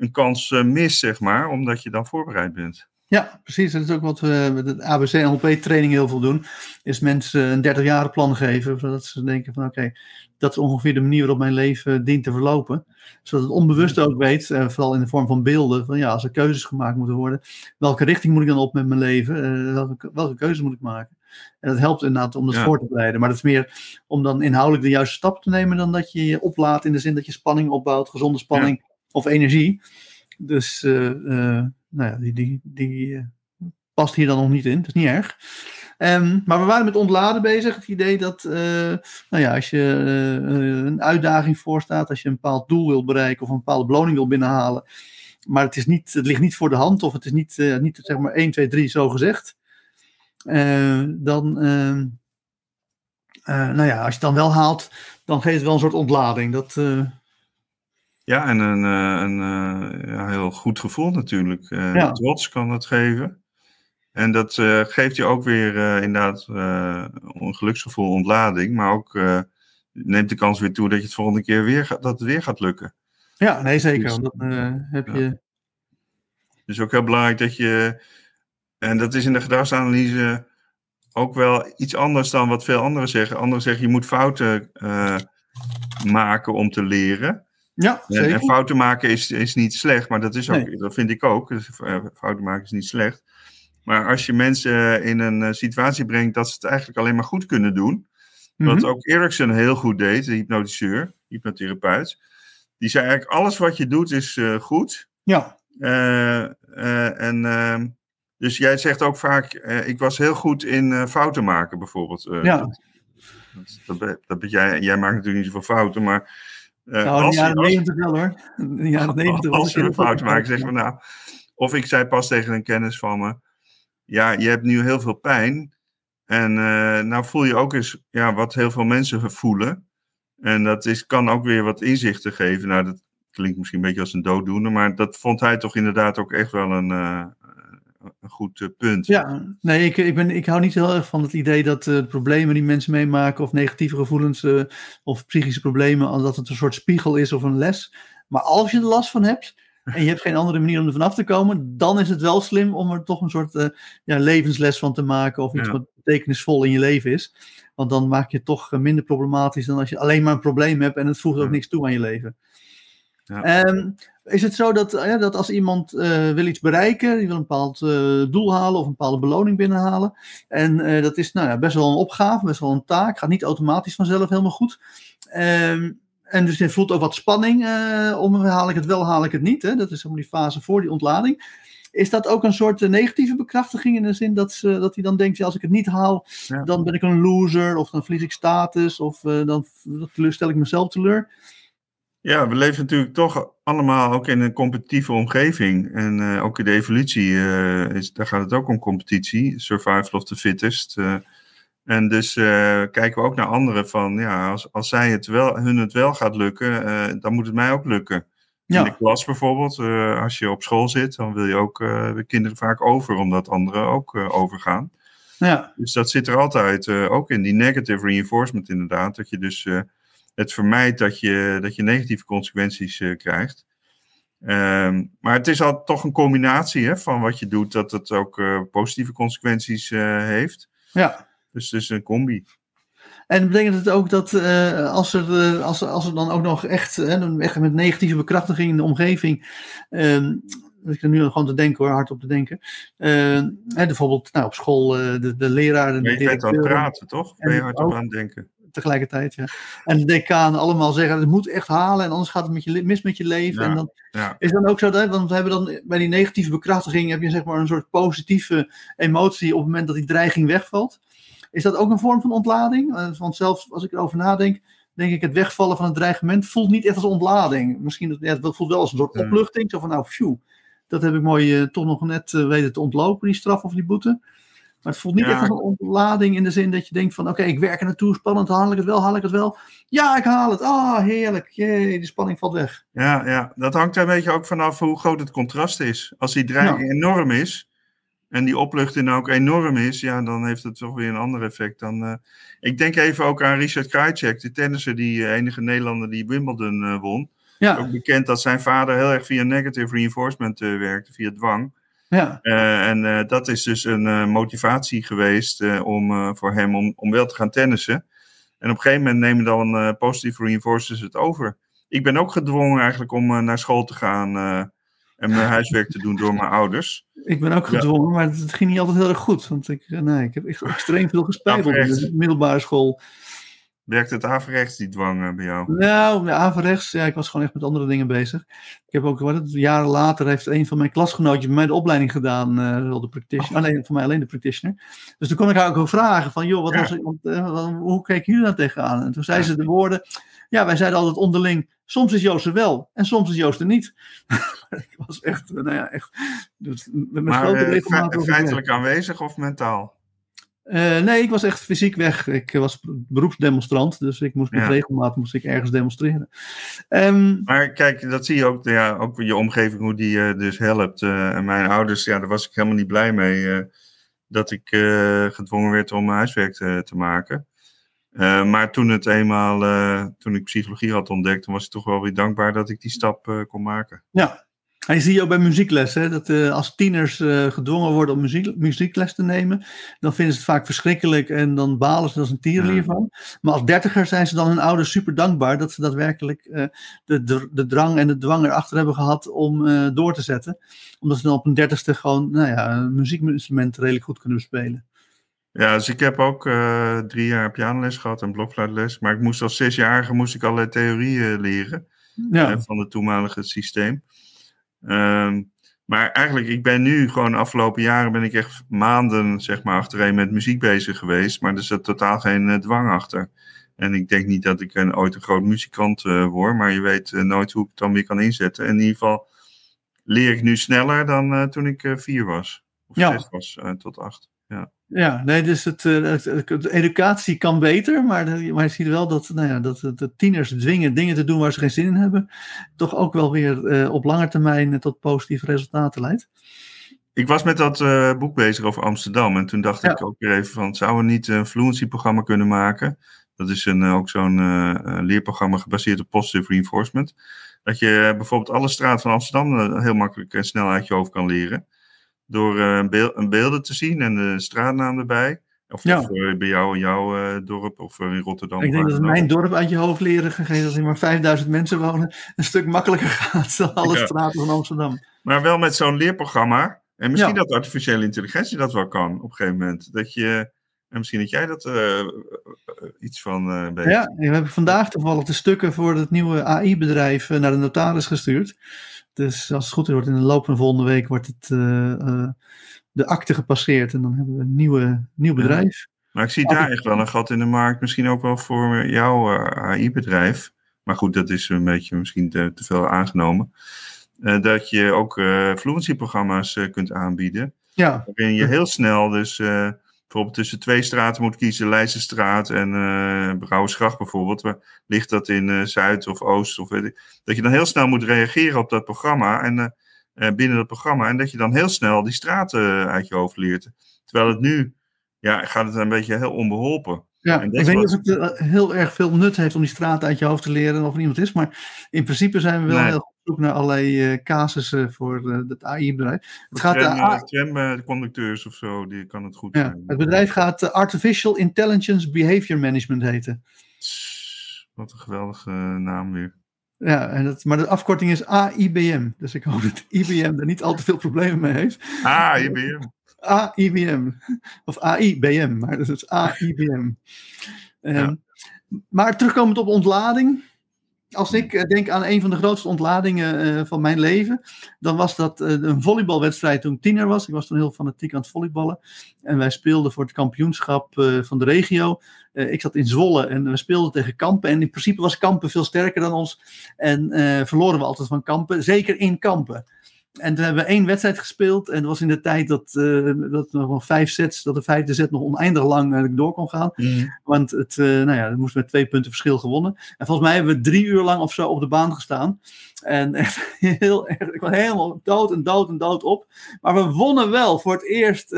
een kans uh, mist, zeg maar, omdat je dan voorbereid bent. Ja, precies. Dat is ook wat we met het ABC NLP training heel veel doen. Is mensen een 30 jaren plan geven. Zodat ze denken van oké, dat is ongeveer de manier waarop mijn leven dient te verlopen. Zodat het onbewust ook weet, eh, vooral in de vorm van beelden, van ja, als er keuzes gemaakt moeten worden, welke richting moet ik dan op met mijn leven? Uh, welke, welke keuzes moet ik maken? En dat helpt inderdaad om dat voor te bereiden. Maar dat is meer om dan inhoudelijk de juiste stap te nemen dan dat je je oplaat in de zin dat je spanning opbouwt, gezonde spanning of energie. Dus uh, nou ja, die, die, die past hier dan nog niet in. Dat is niet erg. Um, maar we waren met ontladen bezig. Het idee dat, nou ja, als je een uitdaging voorstaat, als je een bepaald doel wil bereiken of een bepaalde beloning wil binnenhalen, maar het, is niet, het ligt niet voor de hand of het is niet, niet zeg maar 1, 2, 3 zo gezegd, dan, ehm, nou ja, als je het dan wel haalt, dan geeft het wel een soort ontlading. Dat, ja, en een, een ja, heel goed gevoel natuurlijk. Ja. Trots kan dat geven. En dat geeft je ook weer inderdaad een geluksgevoel, ontlading. Maar ook neemt de kans weer toe dat je het volgende keer weer gaat, dat het weer gaat lukken. Ja, nee zeker. Dus, dan heb je... Dus ook heel belangrijk dat je... En dat is in de gedragsanalyse ook wel iets anders dan wat veel anderen zeggen. Anderen zeggen je moet fouten maken om te leren. Ja, zeker. En, fouten maken is, is niet slecht, maar dat, is ook, dat vind ik ook. Dus, fouten maken is niet slecht. Maar als je mensen in een eh, situatie brengt dat ze het eigenlijk alleen maar goed kunnen doen, Wat Mhm. ook Erickson heel goed deed, de hypnotiseur, hypnotherapeut. Die zei eigenlijk, alles wat je doet is eh, goed. Ja, Eh, eh, en, ehm, dus jij zegt ook vaak, eh, ik was heel goed in eh, fouten maken bijvoorbeeld. Eh, Ja. Dat, dat, jij, jij maakt natuurlijk niet zoveel fouten, maar nou, in de jaren negentig wel hoor. In de jaren <laughs> negentig was als ik je heel een fout maakt, zeg maar nou. Of ik zei pas tegen een kennis van me, ja, je hebt nu heel veel pijn. En eh, nou voel je ook eens ja, wat heel veel mensen voelen. En dat is, kan ook weer wat inzichten geven. Nou, dat klinkt misschien een beetje als een dooddoener, maar dat vond hij toch inderdaad ook echt wel een, eh, een goed eh, punt. Ja, nee, ik, ik, ben, ik hou niet heel erg van het idee dat eh, problemen die mensen meemaken, of negatieve gevoelens, eh, of psychische problemen, dat het een soort spiegel is of een les. Maar als je er last van hebt, en je hebt geen andere manier om er vanaf te komen, dan is het wel slim om er toch een soort ja, levensles van te maken, of iets Ja. wat betekenisvol in je leven is. Want dan maak je het toch minder problematisch dan als je alleen maar een probleem hebt en het voegt ook niks toe aan je leven. Ja. Ehm, is het zo dat, eh, dat als iemand eh, wil iets bereiken, die wil een bepaald eh, doel halen of een bepaalde beloning binnenhalen, en dat is nou ja, best wel een opgave, best wel een taak, gaat niet automatisch vanzelf helemaal goed. Ehm, en dus je voelt ook wat spanning om haal ik het wel, haal ik het niet. Hè? Dat is helemaal die fase voor die ontlading. Is dat ook een soort negatieve bekrachtiging in de zin dat, ze, dat hij dan denkt, ja, als ik het niet haal, Ja. dan ben ik een loser, of dan verlies ik status, of dan teleur- stel ik mezelf teleur. Ja, we leven natuurlijk toch allemaal ook in een competitieve omgeving. En eh, ook in de evolutie, eh, is, daar gaat het ook om competitie. Survival of the fittest. eh. en dus kijken we ook naar anderen van, ja, als, als zij het wel, hun het wel gaat lukken, dan moet het mij ook lukken. In de klas bijvoorbeeld, als je op school zit, dan wil je ook de kinderen vaak over, omdat anderen ook overgaan. ja, Dus dat zit er altijd ook in, die negative reinforcement inderdaad. Dat je dus het vermijdt dat je, dat je negatieve consequenties uh, krijgt. Um, maar het is al toch een combinatie hè, van wat je doet, dat het ook uh, positieve consequenties uh, heeft. ja. Dus het is een combi. En betekent het ook dat uh, als, er, als, als er dan ook nog echt, uh, echt met negatieve bekrachtiging in de omgeving. Uh, ik er nu gewoon te denken hoor, hard op te denken. Uh, bijvoorbeeld nou, op school de, de leraar. De je bent aan het praten, toch? Ben je hard op aan het denken? Tegelijkertijd, ja. En de decaan allemaal zeggen, het moet echt halen en anders gaat het met je, mis met je leven. Ja, en dan, ja. Is dan ook zo, dat, want we hebben dan bij die negatieve bekrachtiging heb je zeg maar een soort positieve emotie op het moment dat die dreiging wegvalt. Is dat ook een vorm van ontlading? Want zelfs als ik erover nadenk, denk ik het wegvallen van het dreigement voelt niet echt als ontlading. Misschien ja, het voelt wel als een soort opluchting. Zo van nou, phew, dat heb ik mooi uh, toch nog net uh, weten te ontlopen, die straf of die boete. Maar het voelt niet Ja. echt als een ontlading in de zin dat je denkt van oké, okay, ik werk er naartoe, spannend, haal ik het wel, haal ik het wel. Ja, ik haal het. Ah, heerlijk. Jee, die spanning valt weg. Ja, ja, dat hangt er een beetje ook vanaf hoe groot het contrast is. Als die dreiging Ja. enorm is en die opluchting ook enorm is, ja, dan heeft het toch weer een ander effect dan. eh, Ik denk even ook aan Richard Krajcek, de tennisser, die eh, enige Nederlander die Wimbledon eh, won. Ja, Ook bekend dat zijn vader heel erg via negative reinforcement werkte, via dwang. Ja, Eh, en eh, dat is dus een eh, motivatie geweest om, voor hem om, om wel te gaan tennissen. En op een gegeven moment nemen dan positive reinforcers het over. Ik ben ook gedwongen eigenlijk om naar school te gaan en mijn <laughs> huiswerk te doen door mijn ouders. ik ben ook Ja. gedwongen, maar het ging niet altijd heel erg goed. Want ik, nee, ik heb echt extreem veel gespijbeld op Averechts. de middelbare school. Werkt het averechts, die dwang eh, bij jou? Nou, averechts, ja, ik was gewoon echt met andere dingen bezig. Ik heb ook, wat het, jaren later heeft een van mijn klasgenootjes bij mij de opleiding gedaan, wel de practitioner, alleen, voor mij alleen de practitioner. Dus toen kon ik haar ook wel vragen van, joh, wat Ja. was, want, eh, wat- hoe keken jullie daar tegenaan? En toen zei ze de woorden, ja, wij zeiden altijd onderling, soms is Joost er wel en soms is Joost er niet. <laughs> ik was echt, nou ja, echt, dus met Maar grote over feitelijk aanwezig of mentaal? Eh, nee, ik was echt fysiek weg. Ik eh, was beroepsdemonstrant, dus ik moest met regelmaat moest ik ergens demonstreren. Ehm, Maar kijk, dat zie je ook, ja, ook je omgeving, hoe die je dus helpt. Eh, en mijn ouders, ja, daar was ik helemaal niet blij mee. eh, dat ik eh, gedwongen werd om mijn huiswerk te, te maken. Eh, maar toen het eenmaal, eh, toen ik psychologie had ontdekt, dan was ik toch wel weer dankbaar dat ik die stap eh, kon maken. ja. En je ziet je ook bij muziekles, hè, dat eh, als tieners eh, gedwongen worden om muziek, muziekles te nemen, dan vinden ze het vaak verschrikkelijk en dan balen ze als een tierenlier Ja. van. Maar als dertiger zijn ze dan hun ouders super dankbaar dat ze daadwerkelijk eh, de, de, de drang en de dwang erachter hebben gehad om door te zetten. Omdat ze dan op een dertigste gewoon nou ja, een muziekinstrument redelijk goed kunnen bespelen. Ja, dus ik heb ook drie jaar pianoles gehad en blokfluitles. Maar ik moest als zesjarige moest ik allerlei theorieën leren ja. van het toenmalige systeem. Ehm, maar eigenlijk, ik ben nu gewoon de afgelopen jaren ben ik echt maanden zeg maar achtereen met muziek bezig geweest. Maar er zit totaal geen uh, dwang achter. En ik denk niet dat ik een, ooit een groot muzikant uh, word, maar je weet uh, nooit hoe ik het dan weer kan inzetten. En in ieder geval leer ik nu sneller dan toen ik vier was. Of ja. zes was, tot acht. Ja. Ja, nee, dus het, de educatie kan beter, maar, maar je ziet wel dat, nou ja, dat de tieners dwingen dingen te doen waar ze geen zin in hebben, toch ook wel weer op lange termijn tot positieve resultaten leidt. Ik was met dat uh, boek bezig over Amsterdam en toen dacht ja. ik ook weer even van, zouden we niet een fluency-programma kunnen maken? Dat is een, ook zo'n uh, leerprogramma gebaseerd op positive reinforcement. Dat je bijvoorbeeld alle straten van Amsterdam heel makkelijk en snel uit je hoofd kan leren. Door uh, beel een beelden te zien en de straatnaam erbij. Of, ja. of bij jou in jouw dorp of in Rotterdam. Ik denk dat mijn dorp uit je hoofd leren, gegeven dat er maar 5000 mensen wonen, een stuk makkelijker <laughs> gaat dan alle ja. straten van Amsterdam. Maar wel met zo'n leerprogramma. En misschien dat artificiële intelligentie dat wel kan op een gegeven moment. Dat je en misschien dat jij dat uh, iets van uh, weet. Ja, we hebben vandaag toevallig de stukken voor het nieuwe AI-bedrijf naar de notaris gestuurd. Dus als het goed is, wordt in de loop van de volgende week wordt het, de akte gepasseerd. En dan hebben we een nieuwe, nieuw bedrijf. Ja. Maar ik zie daar echt wel een gat in de markt. Misschien ook wel voor jouw AI-bedrijf. Maar goed, dat is een beetje misschien te, te veel aangenomen. dat je ook fluency-programma's kunt aanbieden. Ja. Waarin je heel snel dus bijvoorbeeld tussen twee straten moet kiezen, Leidsestraat en uh, Brouwersgracht bijvoorbeeld, waar ligt dat in uh, Zuid of Oost, of weet ik, dat je dan heel snel moet reageren op dat programma en uh, binnen dat programma en dat je dan heel snel die straten uit je hoofd leert. Terwijl het nu, ja, gaat het een beetje heel onbeholpen. Ja, ik weet niet of het heel erg veel nut heeft om die straten uit je hoofd te leren of er iemand is, maar in principe zijn we wel nee. heel goed naar allerlei uh, casussen voor uh, het AI-bedrijf. Het gaat tram, tramconducteurs of zo, die kan het goed ja, zijn. Het bedrijf gaat Artificial Intelligence Behavior Management heten. Wat een geweldige naam weer. Ja, en dat, maar de afkorting is AIBM. Dus ik hoop dat IBM er niet al te veel problemen mee heeft. AIBM. AIBM. Of AIBM, maar dat is AIBM. Um, ja. Maar terugkomend op ontlading. Als ik uh, denk aan een van de grootste ontladingen uh, van mijn leven, dan was dat uh, een volleybalwedstrijd toen ik tiener was. Ik was toen heel fanatiek aan het volleyballen. En wij speelden voor het kampioenschap van de regio. ik zat in Zwolle en we speelden tegen Kampen. En in principe was Kampen veel sterker dan ons. En verloren we altijd van Kampen, zeker in Kampen. En toen hebben we één wedstrijd gespeeld. En dat was in de tijd dat, uh, dat nog wel vijf sets, dat de vijfde set nog oneindig lang uh, door kon gaan. Mm. Want het, uh, nou ja, het moest met twee punten verschil gewonnen. En volgens mij hebben we drie uur lang of zo op de baan gestaan. En <laughs> echt heel erg, ik was helemaal dood en dood en dood op. Maar we wonnen wel voor het eerst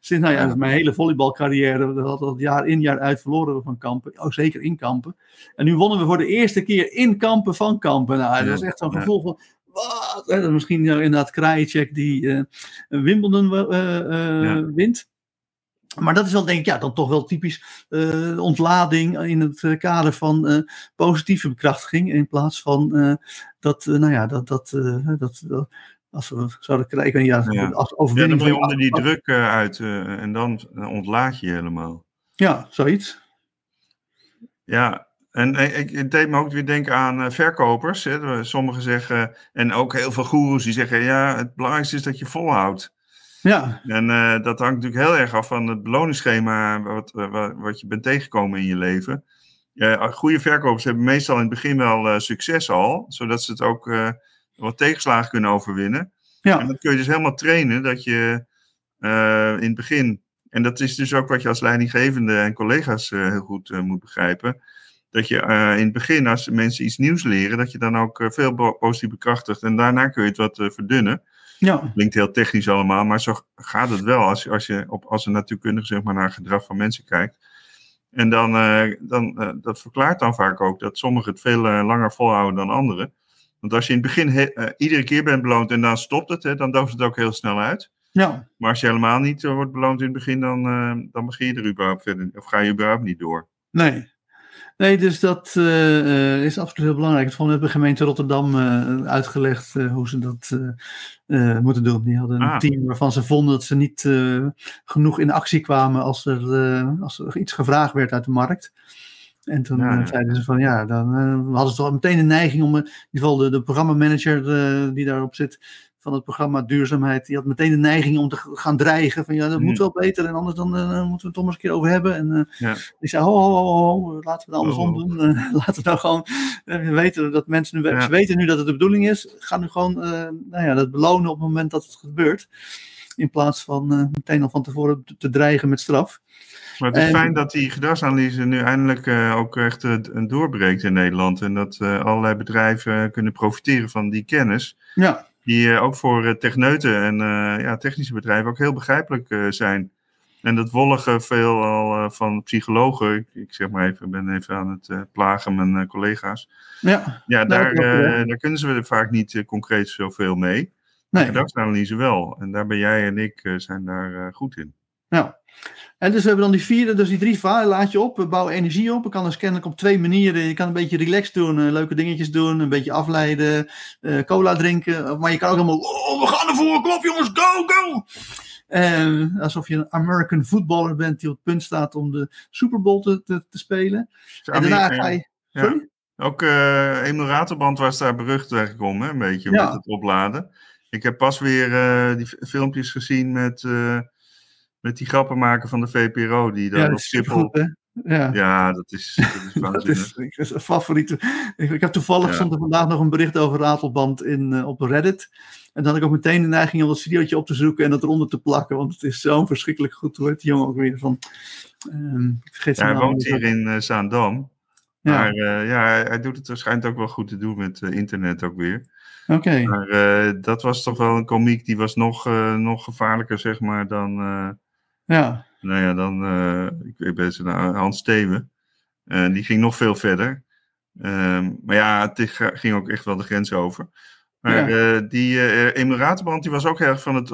sinds nou ja, mijn hele volleybalcarrière. We hadden dat jaar in jaar uit verloren van Kampen. Oh, zeker in Kampen. En nu wonnen we voor de eerste keer in Kampen van Kampen. Nou, dat was echt zo'n gevoel van wat? Misschien inderdaad Krajicek die uh, Wimbledon uh, uh, ja. wint. Maar dat is dan denk ik, ja, dan toch wel typisch uh, ontlading in het kader van uh, positieve bekrachtiging. In plaats van uh, dat, nou ja, dat, dat, dat, dat, als we zouden krijgen, ja, ja. als overwinning. Ja, dan je onder die druk uit en dan ontlaat je helemaal. Ja, zoiets. Ja, en ik, het deed me ook weer denken aan uh, verkopers. Hè. Sommigen zeggen, en ook heel veel goeroes die zeggen, ja, het belangrijkste is dat je volhoudt. Ja. En uh, dat hangt natuurlijk heel erg af van het beloningsschema wat, wat, wat je bent tegengekomen in je leven. goede verkopers hebben meestal in het begin wel uh, succes al, zodat ze het ook wat tegenslagen kunnen overwinnen. Ja. En dat kun je dus helemaal trainen, dat je in het begin, en dat is dus ook wat je als leidinggevende en collega's heel goed moet begrijpen dat je uh, in het begin, als mensen iets nieuws leren, dat je dan ook uh, veel positief bekrachtigt. En daarna kun je het wat uh, verdunnen. Ja. Klinkt heel technisch allemaal, maar zo gaat het wel als, als je op, als een natuurkundige zeg maar, naar gedrag van mensen kijkt. En dan, dan dat verklaart dan vaak ook dat sommigen het veel langer volhouden dan anderen. Want als je in het begin iedere keer bent beloond en dan stopt het, hè, dan dooft het ook heel snel uit. Ja. Maar als je helemaal niet wordt beloond in het begin, dan, dan begin je er überhaupt verder, of ga je überhaupt niet door. Nee. Nee, dus dat uh, is absoluut heel belangrijk. Van hebben de gemeente Rotterdam uh, uitgelegd uh, hoe ze dat moeten doen. Die hadden een ah. team waarvan ze vonden dat ze niet genoeg in actie kwamen als er, als er iets gevraagd werd uit de markt. En toen ja, ja. zeiden ze van ja, dan hadden ze toch meteen de neiging om in ieder geval de, de programmamanager die daarop zit, van het programma Duurzaamheid, die had meteen de neiging om te gaan dreigen. Van ja, dat moet hmm. wel beter en anders dan uh, moeten we het toch eens een keer over hebben. En uh, ja. die zei, ho, ho, ho, ho, laten we het andersom oh. doen. Uh, <laughs> laten we nou gewoon, we weten dat mensen nu, ja. ze weten nu dat het de bedoeling is. Ga nu gewoon, nou ja, dat belonen op het moment dat het gebeurt. In plaats van meteen al van tevoren te, te dreigen met straf. Maar het is fijn dat die gedragsanalyse nu eindelijk uh, ook echt uh, doorbreekt in Nederland. En dat uh, allerlei bedrijven kunnen profiteren van die kennis. Ja. Die ook voor techneuten en ja, technische bedrijven ook heel begrijpelijk zijn. En dat wolligen veel al van psychologen. Ik, ik, zeg maar even, ben even aan het plagen mijn collega's. Ja, ja daar, daar kunnen ze vaak niet concreet zoveel mee. Nee. Gedragsanalyse wel. En daar ben jij en ik zijn daar goed in. Ja. En dus we hebben dan die vierde, dus die drie vaten laat je op, we bouwen energie op. We kan dus kennelijk op twee manieren. Je kan een beetje relaxed doen, uh, leuke dingetjes doen, een beetje afleiden, uh, cola drinken. Maar je kan ook helemaal, oh, we gaan ervoor, kom op jongens, go, go! Uh, alsof je een American footballer bent die op het punt staat om de Super Bowl te, te, te spelen. En daarna ga je... Ja. Ook uh, Emil Raterband was daar berucht eigenlijk om, hè, een beetje, met het opladen. Ik heb pas weer die filmpjes gezien met met die grappen maken van de VPRO. Die dan ja, op Schiphol... Ja. ja, dat is, dat is <laughs> dat is, een favoriete. Ik, ik heb toevallig ja. stond er vandaag nog een bericht over Ratelband in, uh, op Reddit. En dan had ik ook meteen de neiging om dat videootje op te zoeken en dat eronder te plakken. Want het is zo'n verschrikkelijk goed. Hoe heet die jongen ook weer van... Ik vergeet ja, hij woont hier in uh, Zaandam. Ja. Maar uh, ja, hij, hij, doet het waarschijnlijk ook wel goed te doen met internet ook weer. Oké. Okay. Maar dat was toch wel een komiek die was nog, nog gevaarlijker, zeg maar, dan ja. Nou ja, dan, uh, ik, ben ze naar Hans Steven. Uh, die ging nog veel verder. Um, maar ja, het ging ook echt wel de grens over. Maar ja. uh, die uh, Emiratenbrand, die was ook erg van het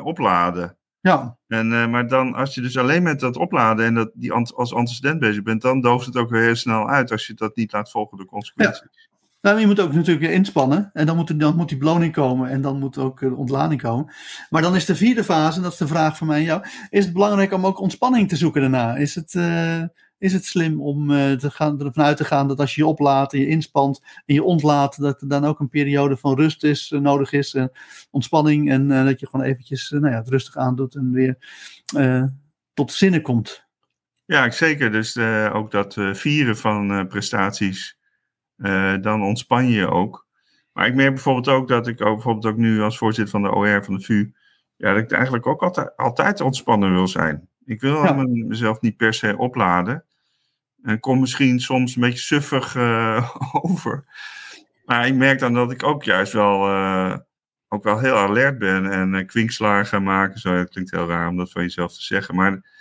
opladen. Ja. En, maar dan, als je dus alleen met dat opladen en dat, die als antecedent bezig bent, dan dooft het ook weer heel snel uit als je dat niet laat volgen door consequenties. Nou, je moet ook natuurlijk inspannen. En dan moet, dan moet die beloning komen. En dan moet ook de ontlading komen. Maar dan is de vierde fase, en dat is de vraag van mij en jou. Is het belangrijk om ook ontspanning te zoeken daarna? Is het, uh, is het slim om uh, te gaan, ervan uit te gaan dat als je je oplaadt en je inspant en je ontlaat, dat er dan ook een periode van rust is, nodig is. Uh, ontspanning. En dat je gewoon eventjes nou ja, het rustig aandoet en weer tot zinnen komt. Ja, zeker. Dus ook dat vieren van prestaties uh, dan ontspan je je ook. Maar ik merk bijvoorbeeld ook dat ik ook, bijvoorbeeld ook nu als voorzitter van de OR van de VU, ja, dat ik eigenlijk ook altijd, altijd ontspannen wil zijn. Ik wil ja. mezelf niet per se opladen. En kom misschien soms een beetje suffig uh, <laughs> over. Maar ik merk dan dat ik ook juist wel, uh, ook wel heel alert ben en uh, kwinkslagen maken. Zo, het klinkt heel raar om dat van jezelf te zeggen. Maar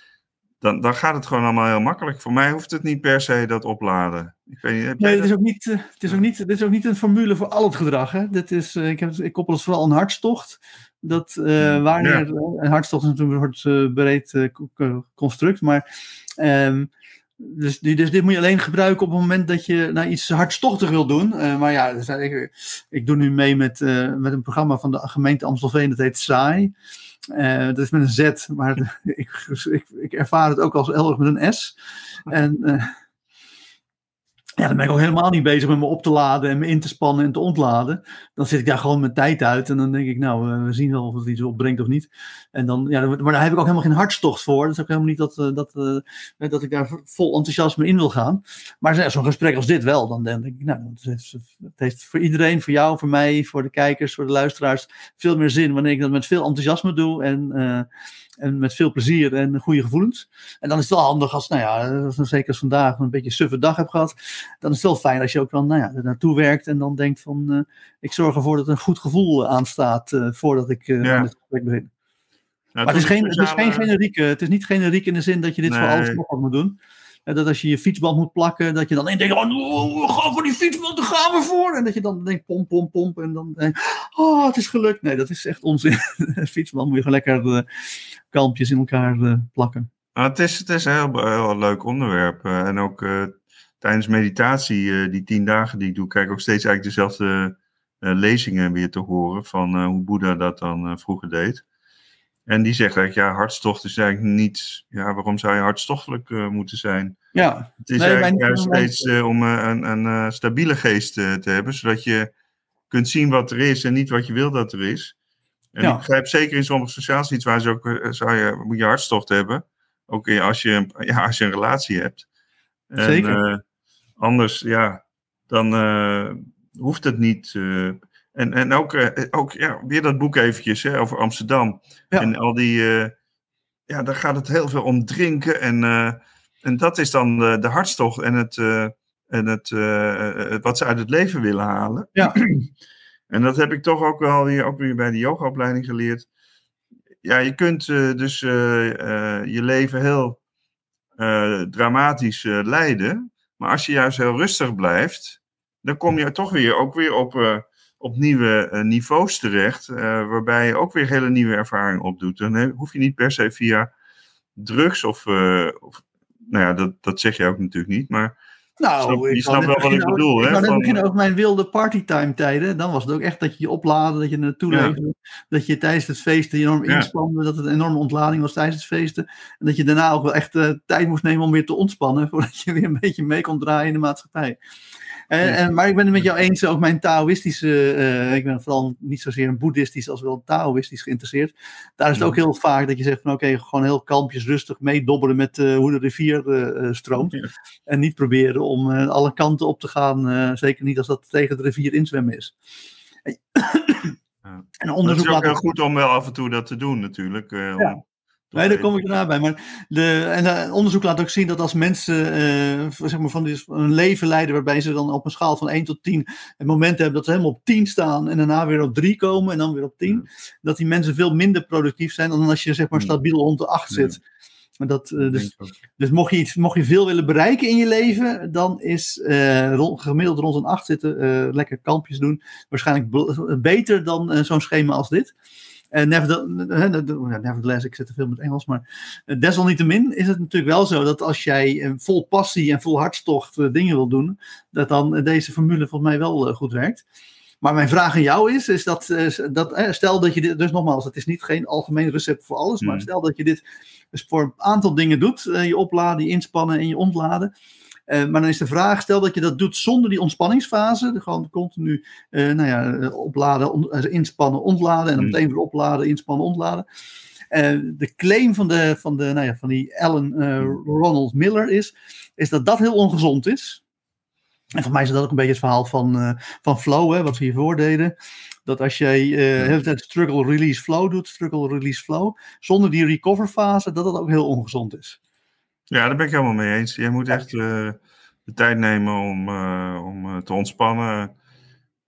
dan, dan gaat het gewoon allemaal heel makkelijk. Voor mij hoeft het niet per se dat opladen. Ik weet niet, nee, het is, ook niet, het, is ook niet, dit is ook niet een formule voor al het gedrag. Hè? Dit is, uh, ik, heb, ik koppel het vooral een hartstocht. Dat uh, wanneer, ja. een hartstocht is natuurlijk een breed construct, maar um, dus, dus, dit moet je alleen gebruiken op het moment dat je nou, iets hartstochtig wil doen. Uh, maar ja, ik, ik, doe nu mee met, uh, met een programma van de gemeente Amstelveen, dat heet SAAI. Uh, dat is met een Z, maar <laughs> ik, ik, ervaar het ook als elk met een S. En ja, dan ben ik ook helemaal niet bezig met me op te laden en me in te spannen en te ontladen. Dan zit ik daar gewoon mijn tijd uit en dan denk ik, nou, eh, we zien wel of het iets opbrengt of niet. En dan, ja, maar daar heb ik ook helemaal geen hartstocht voor. Dat is ook helemaal niet dat, eh, dat, uh, dat ik daar vol enthousiasme in wil gaan. Maar zo'n gesprek als dit wel, dan denk ik, nou, het heeft, het heeft, voor iedereen, voor jou, voor mij, voor de kijkers, voor de luisteraars, veel meer zin wanneer ik dat met veel enthousiasme doe en en met veel plezier en goede gevoelens. En dan is het wel handig als, nou ja, zeker als vandaag een beetje een suffe dag heb gehad. Dan is het wel fijn als je ook dan, nou ja, er naartoe werkt en dan denkt van, uh, ik zorg ervoor dat een goed gevoel aanstaat uh, voordat ik uh, ja. het gesprek begin. Nou, maar het is, geen, het is geen generieke, het is niet generiek in de zin dat je dit nee. voor alles nog moet doen. Dat als je je fietsband moet plakken, dat je dan denkt, oh, gaan voor die fietsband, daar gaan we voor. En dat je dan denkt, pomp, pomp, pomp. En dan denk oh, het is gelukt. Nee, dat is echt onzin. <laughs> fietsband moet je gewoon lekker uh, kalmpjes in elkaar uh, plakken. Nou, het, is, het is een heel, heel leuk onderwerp. En ook tijdens meditatie, die tien dagen die ik doe, krijg ik ook steeds eigenlijk dezelfde lezingen weer te horen van hoe Boeddha dat dan vroeger deed. En die zegt eigenlijk, ja, hartstocht is eigenlijk niet, ja, waarom zou je hartstochtelijk moeten zijn? Ja. Het is eigenlijk juist steeds om een, een stabiele geest te hebben, zodat je kunt zien wat er is en niet wat je wil dat er is. En ja. ik begrijp zeker in sommige sociale situaties ook, eh, zou je, moet je hartstocht hebben. Ook als je, <laughs> ja, als je een relatie hebt. En, zeker. Anders, ja, dan hoeft het niet. En, en ook, ook ja, weer dat boek eventjes hè, over Amsterdam. Ja. En al die, ja, daar gaat het heel veel om drinken. En, en dat is dan de, de hartstocht en het, en het, wat ze uit het leven willen halen. Ja. <clears throat> En dat heb ik toch ook wel weer, ook weer bij de yogaopleiding geleerd. Ja, je kunt uh, dus uh, uh, je leven heel dramatisch leiden. Maar als je juist heel rustig blijft, dan kom je toch weer ook weer op, op nieuwe niveaus terecht. waarbij je ook weer hele nieuwe ervaringen opdoet. Dan hoef je niet per se via drugs of, of nou ja, dat, dat zeg je ook natuurlijk niet. Maar nou, je snapt wel wat ik bedoel. Hè? Van... beginnen over mijn wilde partytime tijden. Dan was het ook echt dat je je opladen, dat je naartoe ja. leefde. Dat je tijdens het feesten enorm ja. inspande. Dat het een enorme ontlading was tijdens het feesten. En dat je daarna ook wel echt uh, tijd moest nemen om weer te ontspannen. <laughs> Voordat je weer een beetje mee kon draaien in de maatschappij. En, en, maar ik ben het met jou eens, ook mijn Taoïstische, uh, ik ben vooral niet zozeer een boeddhistisch als wel Taoïstisch geïnteresseerd. Daar is het ook heel vaak dat je zegt van oké, okay, gewoon heel kalmpjes rustig meedobbelen met uh, hoe de rivier uh, stroomt. Ja. En niet proberen om alle kanten op te gaan, zeker niet als dat tegen de rivier inzwemmen is. Ja. <coughs> En onderzoek het is ook heel goed om wel af en toe dat te doen natuurlijk. Ja. Nee, daar kom ik daarna bij. Maar de, en het onderzoek laat ook zien dat als mensen uh, zeg maar van die, een leven leiden waarbij ze dan op een schaal van 1 tot 10 het moment hebben dat ze helemaal op 10 staan en daarna weer op 3 komen en dan weer op 10, ja. dat die mensen veel minder productief zijn dan als je zeg maar stabiel rond de 8 zit. Maar dat, uh, dus dus mocht, je iets, mocht je veel willen bereiken in je leven, dan is uh, rond, gemiddeld rond een 8 zitten, lekker kampjes doen, waarschijnlijk beter dan zo'n schema als dit. Uh, nevertheless, ik zit te veel met Engels, maar desalniettemin is het natuurlijk wel zo dat als jij vol passie en vol hartstocht dingen wil doen, dat dan deze formule volgens mij wel goed werkt. Maar mijn vraag aan jou is, is dat, dat stel dat je dit, dus nogmaals, het is niet geen algemeen recept voor alles, mm. maar stel dat je dit dus voor een aantal dingen doet, je opladen, je inspannen en je ontladen. Uh, maar dan is de vraag, stel dat je dat doet zonder die ontspanningsfase, gewoon continu uh, nou ja, opladen, on, inspannen, ontladen en dan meteen weer opladen, inspannen, ontladen. Uh, de claim van, de, van, de, nou ja, van die Alan Ronald Miller is, is dat dat heel ongezond is. En voor mij is dat ook een beetje het verhaal van, van flow, hè, wat we hiervoor deden. Dat als jij uh, de hele tijd struggle, release, flow doet, struggle, release, flow, zonder die recover fase, dat dat ook heel ongezond is. Ja, daar ben ik helemaal mee eens. Je moet echt uh, de tijd nemen om, uh, om te ontspannen.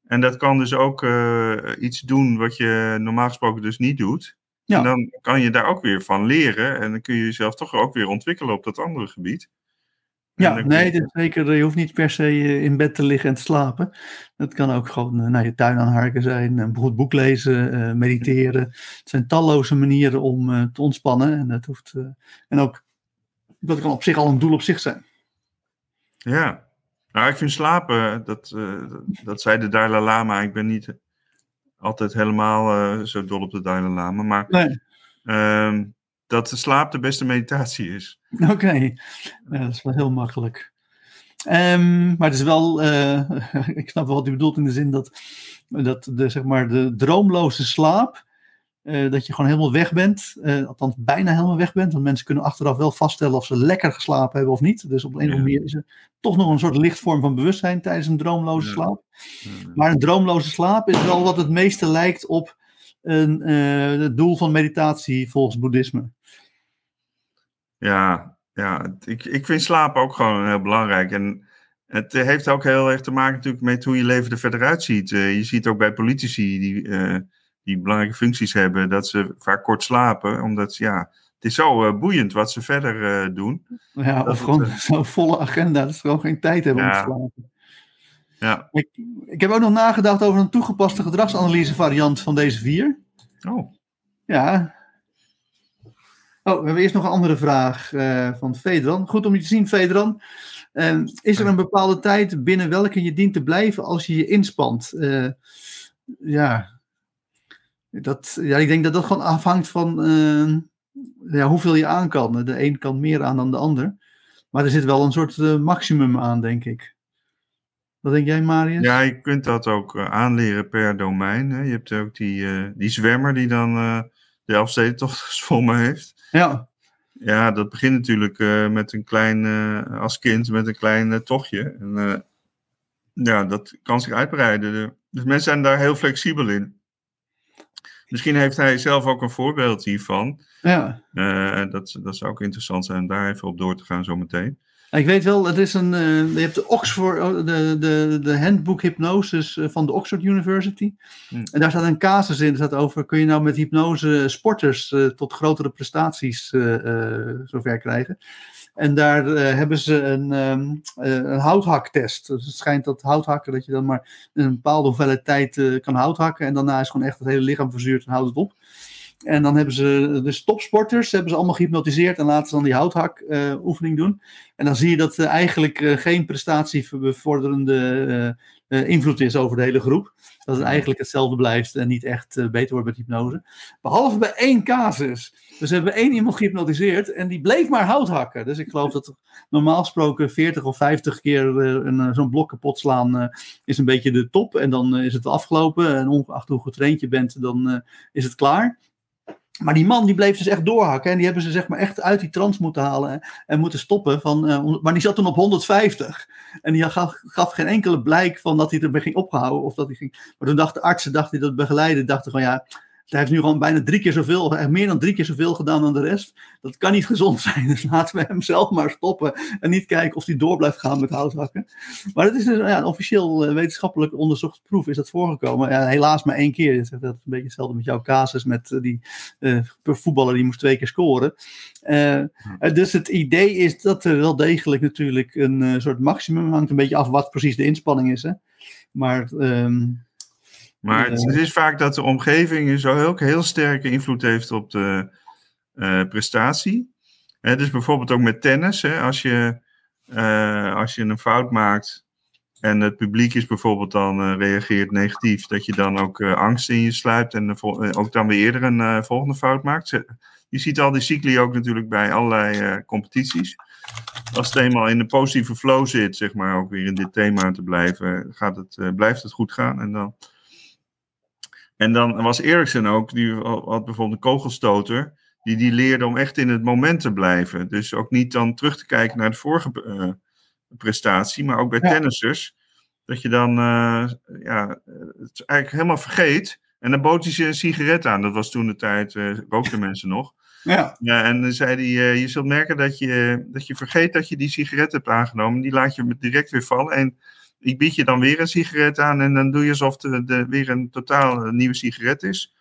En dat kan dus ook iets doen wat je normaal gesproken dus niet doet. Ja. En dan kan je daar ook weer van leren. En dan kun je jezelf toch ook weer ontwikkelen op dat andere gebied. Ja, nee, je... zeker. Je hoeft niet per se in bed te liggen en te slapen. Dat kan ook gewoon naar je tuin aanharken zijn, een goed boek lezen, mediteren. Het zijn talloze manieren om te ontspannen. En dat hoeft. en ook dat kan op zich al een doel op zich zijn. Ja, nou, ik vind slapen, dat, uh, dat zei de Dalai Lama. Ik ben niet altijd helemaal uh, zo dol op de Dalai Lama, maar nee. uh, dat de slaap de beste meditatie is. <laughs> Oké, okay. dat is wel heel makkelijk. Um, maar het is wel, <laughs> ik snap wel wat u bedoelt in de zin dat, dat de, zeg maar, de droomloze slaap uh, dat je gewoon helemaal weg bent. Uh, althans, bijna helemaal weg bent. Want mensen kunnen achteraf wel vaststellen of ze lekker geslapen hebben of niet. Dus op een of andere manier is er toch nog een soort lichtvorm van bewustzijn tijdens een droomloze slaap. Maar een droomloze slaap is wel wat het meeste lijkt op een, uh, het doel van meditatie volgens boeddhisme. Ja, ja ik, ik vind slapen ook gewoon heel belangrijk. En het heeft ook heel erg te maken natuurlijk met hoe je leven er verder uitziet. je ziet ook bij politici die die belangrijke functies hebben, dat ze vaak kort slapen. Omdat ja, het is zo uh, boeiend wat ze verder uh, doen. Ja, of gewoon uh, zo'n volle agenda, dat ze gewoon geen tijd hebben ja. om te slapen. Ja. Ik, ik heb ook nog nagedacht over een toegepaste gedragsanalyse variant van deze vier. Oh. Ja. Oh, we hebben eerst nog een andere vraag van Fedran. Goed om je te zien, Fedran. En is er een bepaalde tijd binnen welke je dient te blijven als je je inspant? Ja. Dat, ja, ik denk dat dat gewoon afhangt van uh, ja, hoeveel je aan kan. De een kan meer aan dan de ander. Maar er zit wel een soort uh, maximum aan, denk ik. Wat denk jij, Marius? Ja, je kunt dat ook aanleren per domein. Hè. Je hebt ook die, die zwemmer die dan de Elfstedentocht <laughs> gezwommen heeft. Ja. Ja, dat begint natuurlijk uh, met een klein, uh, als kind met een klein uh, tochtje. En ja, dat kan zich uitbreiden. Dus mensen zijn daar heel flexibel in. Misschien heeft hij zelf ook een voorbeeld hiervan. Ja. dat, dat zou ook interessant zijn om daar even op door te gaan zometeen. Ik weet wel, het is een, uh, je hebt de Oxford, oh, de, de, de handbook hypnosis van de Oxford University. Hmm. En daar staat een casus in, staat over, kun je nou met hypnose sporters uh, tot grotere prestaties zover krijgen. En daar hebben ze een, um, een houthaktest. Dus het schijnt dat houthakken, dat je dan maar een bepaalde hoeveelheid tijd kan houthakken. En daarna is gewoon echt het hele lichaam verzuurd en houdt het op. En dan hebben ze de topsporters hebben ze allemaal gehypnotiseerd en laten ze dan die houthak oefening doen. En dan zie je dat er eigenlijk geen prestatiebevorderende invloed is over de hele groep. Dat het eigenlijk hetzelfde blijft en niet echt beter wordt met hypnose. Behalve bij één casus. Dus hebben we één iemand gehypnotiseerd en die bleef maar hout hakken. Dus ik geloof dat normaal gesproken 40 of 50 keer een, zo'n blok kapot slaan is een beetje de top. En dan is het afgelopen. En ongeacht hoe getraind je bent, dan is het klaar. Maar die man die bleef dus echt doorhakken. En die hebben ze zeg maar echt uit die trance moeten halen. En moeten stoppen. Van, uh, maar die zat toen op 150. En die gaf, gaf, geen enkele blijk van dat hij erbij ging opgehouden. Of dat hij ging, maar toen dachten artsen, dachten die dat begeleiden, dachten van ja hij heeft nu gewoon bijna drie keer zoveel, meer dan drie keer zoveel gedaan dan de rest. Dat kan niet <laughs> gezond zijn. Dus laten we hem zelf maar stoppen. En niet kijken of hij door blijft gaan met houthakken. Maar het is dus, ja, een officieel uh, wetenschappelijk onderzocht proef is dat voorgekomen. Ja, helaas maar één keer. Dat is een beetje hetzelfde met jouw casus met uh, die uh, voetballer die moest twee keer scoren. dus het idee is dat er wel degelijk natuurlijk een soort maximum hangt. Een beetje af wat precies de inspanning is. Hè? Maar... Um, maar het, is vaak dat de omgeving zo ook heel sterke invloed heeft op de uh, prestatie. Hè, dus bijvoorbeeld ook met tennis. Hè, als, je, uh, als je een fout maakt en het publiek is bijvoorbeeld dan uh, reageert negatief, dat je dan ook angst in je sluipt en ook dan weer eerder een volgende fout maakt. Je ziet al die cycli ook natuurlijk bij allerlei competities. Als het eenmaal in de positieve flow zit, zeg maar, ook weer in dit thema te blijven, gaat het, blijft het goed gaan. En dan en dan was Eriksen ook, die had bijvoorbeeld een kogelstoter, die, die leerde om echt in het moment te blijven. Dus ook niet dan terug te kijken naar de vorige uh, prestatie, maar ook bij ja. tennissers. Dat je dan uh, ja, het eigenlijk helemaal vergeet. En dan bood hij ze een sigaret aan. Dat was toen de tijd, uh, rookten mensen nog. <laughs> Ja. ja en dan zei hij, je zult merken dat je, dat je vergeet dat je die sigaret hebt aangenomen. Die laat je direct weer vallen. En ik bied je dan weer een sigaret aan en dan doe je alsof het de, weer een totaal nieuwe sigaret is.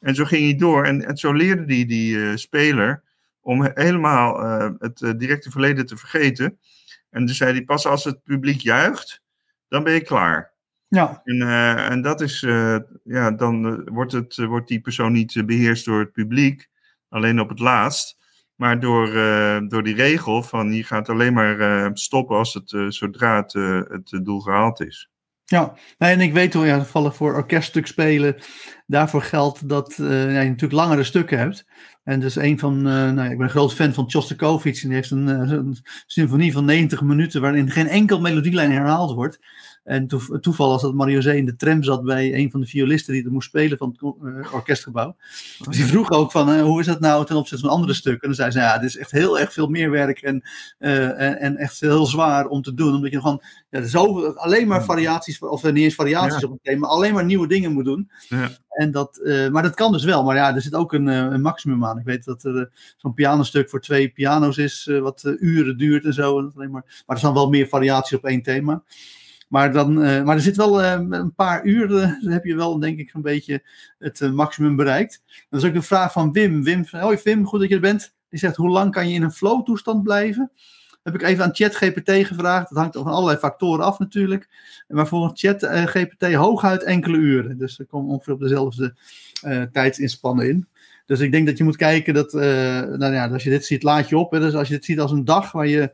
En zo ging hij door en, en zo leerde hij die uh, speler om helemaal uh, het uh, directe verleden te vergeten. En dus zei hij, pas als het publiek juicht, dan ben je klaar. Ja. En, en dat is, ja, dan wordt, het, wordt die persoon niet beheerst door het publiek, alleen op het laatst. Maar door, uh, door die regel van je gaat alleen maar uh, stoppen als het, uh, zodra het, het doel gehaald is. Ja, nee, en ik weet hoe ja, toevallig voor orkeststuk spelen, daarvoor geldt dat je natuurlijk langere stukken hebt. En dus een van, nou, ik ben een groot fan van Shostakovich en die heeft een, een symfonie van 90 minuten waarin geen enkel melodielijn herhaald wordt. En toeval was dat Mario Zee in de tram zat bij een van de violisten die er moest spelen van het uh, orkestgebouw. Dus die vroeg ook van, uh, hoe is dat nou ten opzichte van andere stukken? En dan zei ze, ja, dit is echt heel erg veel meer werk en, uh, en, en, echt heel zwaar om te doen. Omdat je gewoon ja, zo, alleen maar variaties, of niet eens variaties ja. op het thema, alleen maar nieuwe dingen moet doen. Ja. En dat, maar dat kan dus wel. Maar ja, er zit ook een, een maximum aan. Ik weet dat er zo'n pianostuk voor twee piano's is, wat uren duurt en zo. En alleen maar, maar er zijn wel meer variaties op één thema. Maar, dan, uh, maar er zit wel uh, een paar uur, uh, dan heb je wel denk ik een beetje het maximum bereikt. Dat is ook de vraag van Wim. Wim, hoi Wim, goed dat je er bent. Die zegt, hoe lang kan je in een flow toestand blijven? Heb ik even aan ChatGPT gevraagd. Dat hangt van allerlei factoren af natuurlijk. Maar voor ChatGPT hooguit enkele uren. Dus er komt ongeveer op dezelfde tijdsinspannen in. Dus ik denk dat je moet kijken dat, nou ja, als je dit ziet, laat je op. Hè. Dus als je dit ziet als een dag waar je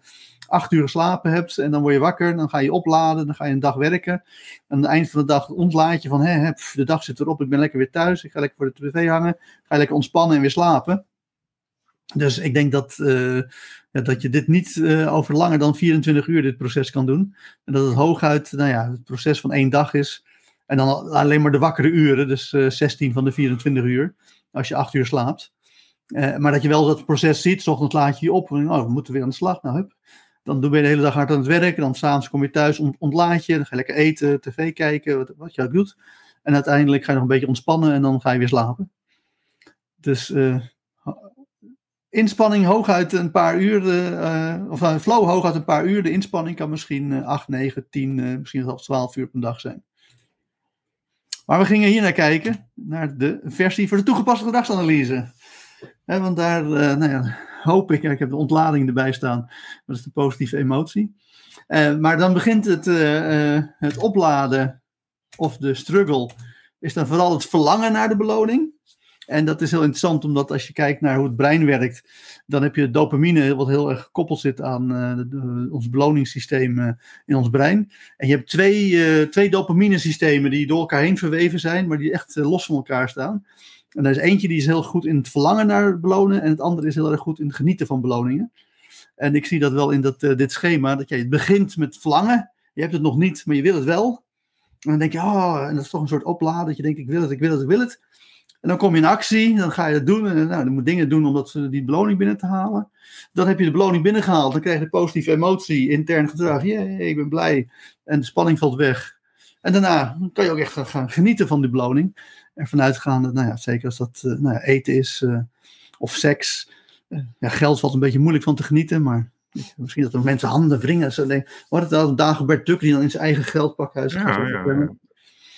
acht uur geslapen hebt en dan word je wakker, dan ga je opladen, dan ga je een dag werken. En aan het eind van de dag ontlaat je van, hé, de dag zit erop, ik ben lekker weer thuis, ik ga lekker voor de tv hangen, ga lekker ontspannen en weer slapen. Dus ik denk dat, uh, ja, dat je dit niet uh, over langer dan 24 uur dit proces kan doen. En dat het hooguit nou ja, het proces van één dag is. En dan alleen maar de wakkere uren, dus uh, 16 van de 24 uur, als je 8 uur slaapt. Maar dat je wel dat proces ziet, s ochtends laat je je op. Oh, we moeten weer aan de slag. Nou, hup. Dan ben je de hele dag hard aan het werk. En dan s'avonds kom je thuis, ont ontlaat je. Dan ga je lekker eten, tv kijken, wat, wat je ook doet. En uiteindelijk ga je nog een beetje ontspannen en dan ga je weer slapen. Dus uh, inspanning hooguit een paar uur, uh, of uh, flow hooguit een paar uur. De inspanning kan misschien 8, 9, 10, misschien zelfs 12 uur per dag zijn. Maar we gingen hier naar kijken, naar de versie voor de toegepaste gedragsanalyse. Want daar nou ja, hoop ik, ik heb de ontlading erbij staan, dat is de positieve emotie. Uh, maar dan begint het, uh, het opladen of de struggle, is dan vooral het verlangen naar de beloning. En dat is heel interessant, omdat als je kijkt naar hoe het brein werkt, dan heb je dopamine, wat heel erg gekoppeld zit aan ons beloningssysteem in ons brein. En je hebt twee, twee dopamine-systemen die door elkaar heen verweven zijn, maar die echt los van elkaar staan. En er is eentje die is heel goed in het verlangen naar belonen, en het andere is heel erg goed in het genieten van beloningen. En ik zie dat wel in dat, dit schema, dat je het begint met verlangen. Je hebt het nog niet, maar je wil het wel. En dan denk je, oh, en dat is toch een soort opladen, dat je denkt, ik wil het, ik wil het, ik wil het. En dan kom je in actie, dan ga je het doen. En nou, dan moet dingen doen om dat, die beloning binnen te halen. Dan heb je de beloning binnengehaald. Dan krijg je positieve emotie, intern gedrag. Jee, ik ben blij. En de spanning valt weg. En daarna kan je ook echt gaan genieten van die beloning. En vanuitgaande, nou ja, zeker als dat uh, nou ja, eten is uh, of seks. Uh, ja, geld valt een beetje moeilijk van te genieten, maar misschien dat er mensen handen wringen. Denken, wat het dan Dagobert Duck die dan in zijn eigen geldpakhuis ja, gaat. Ja, ja.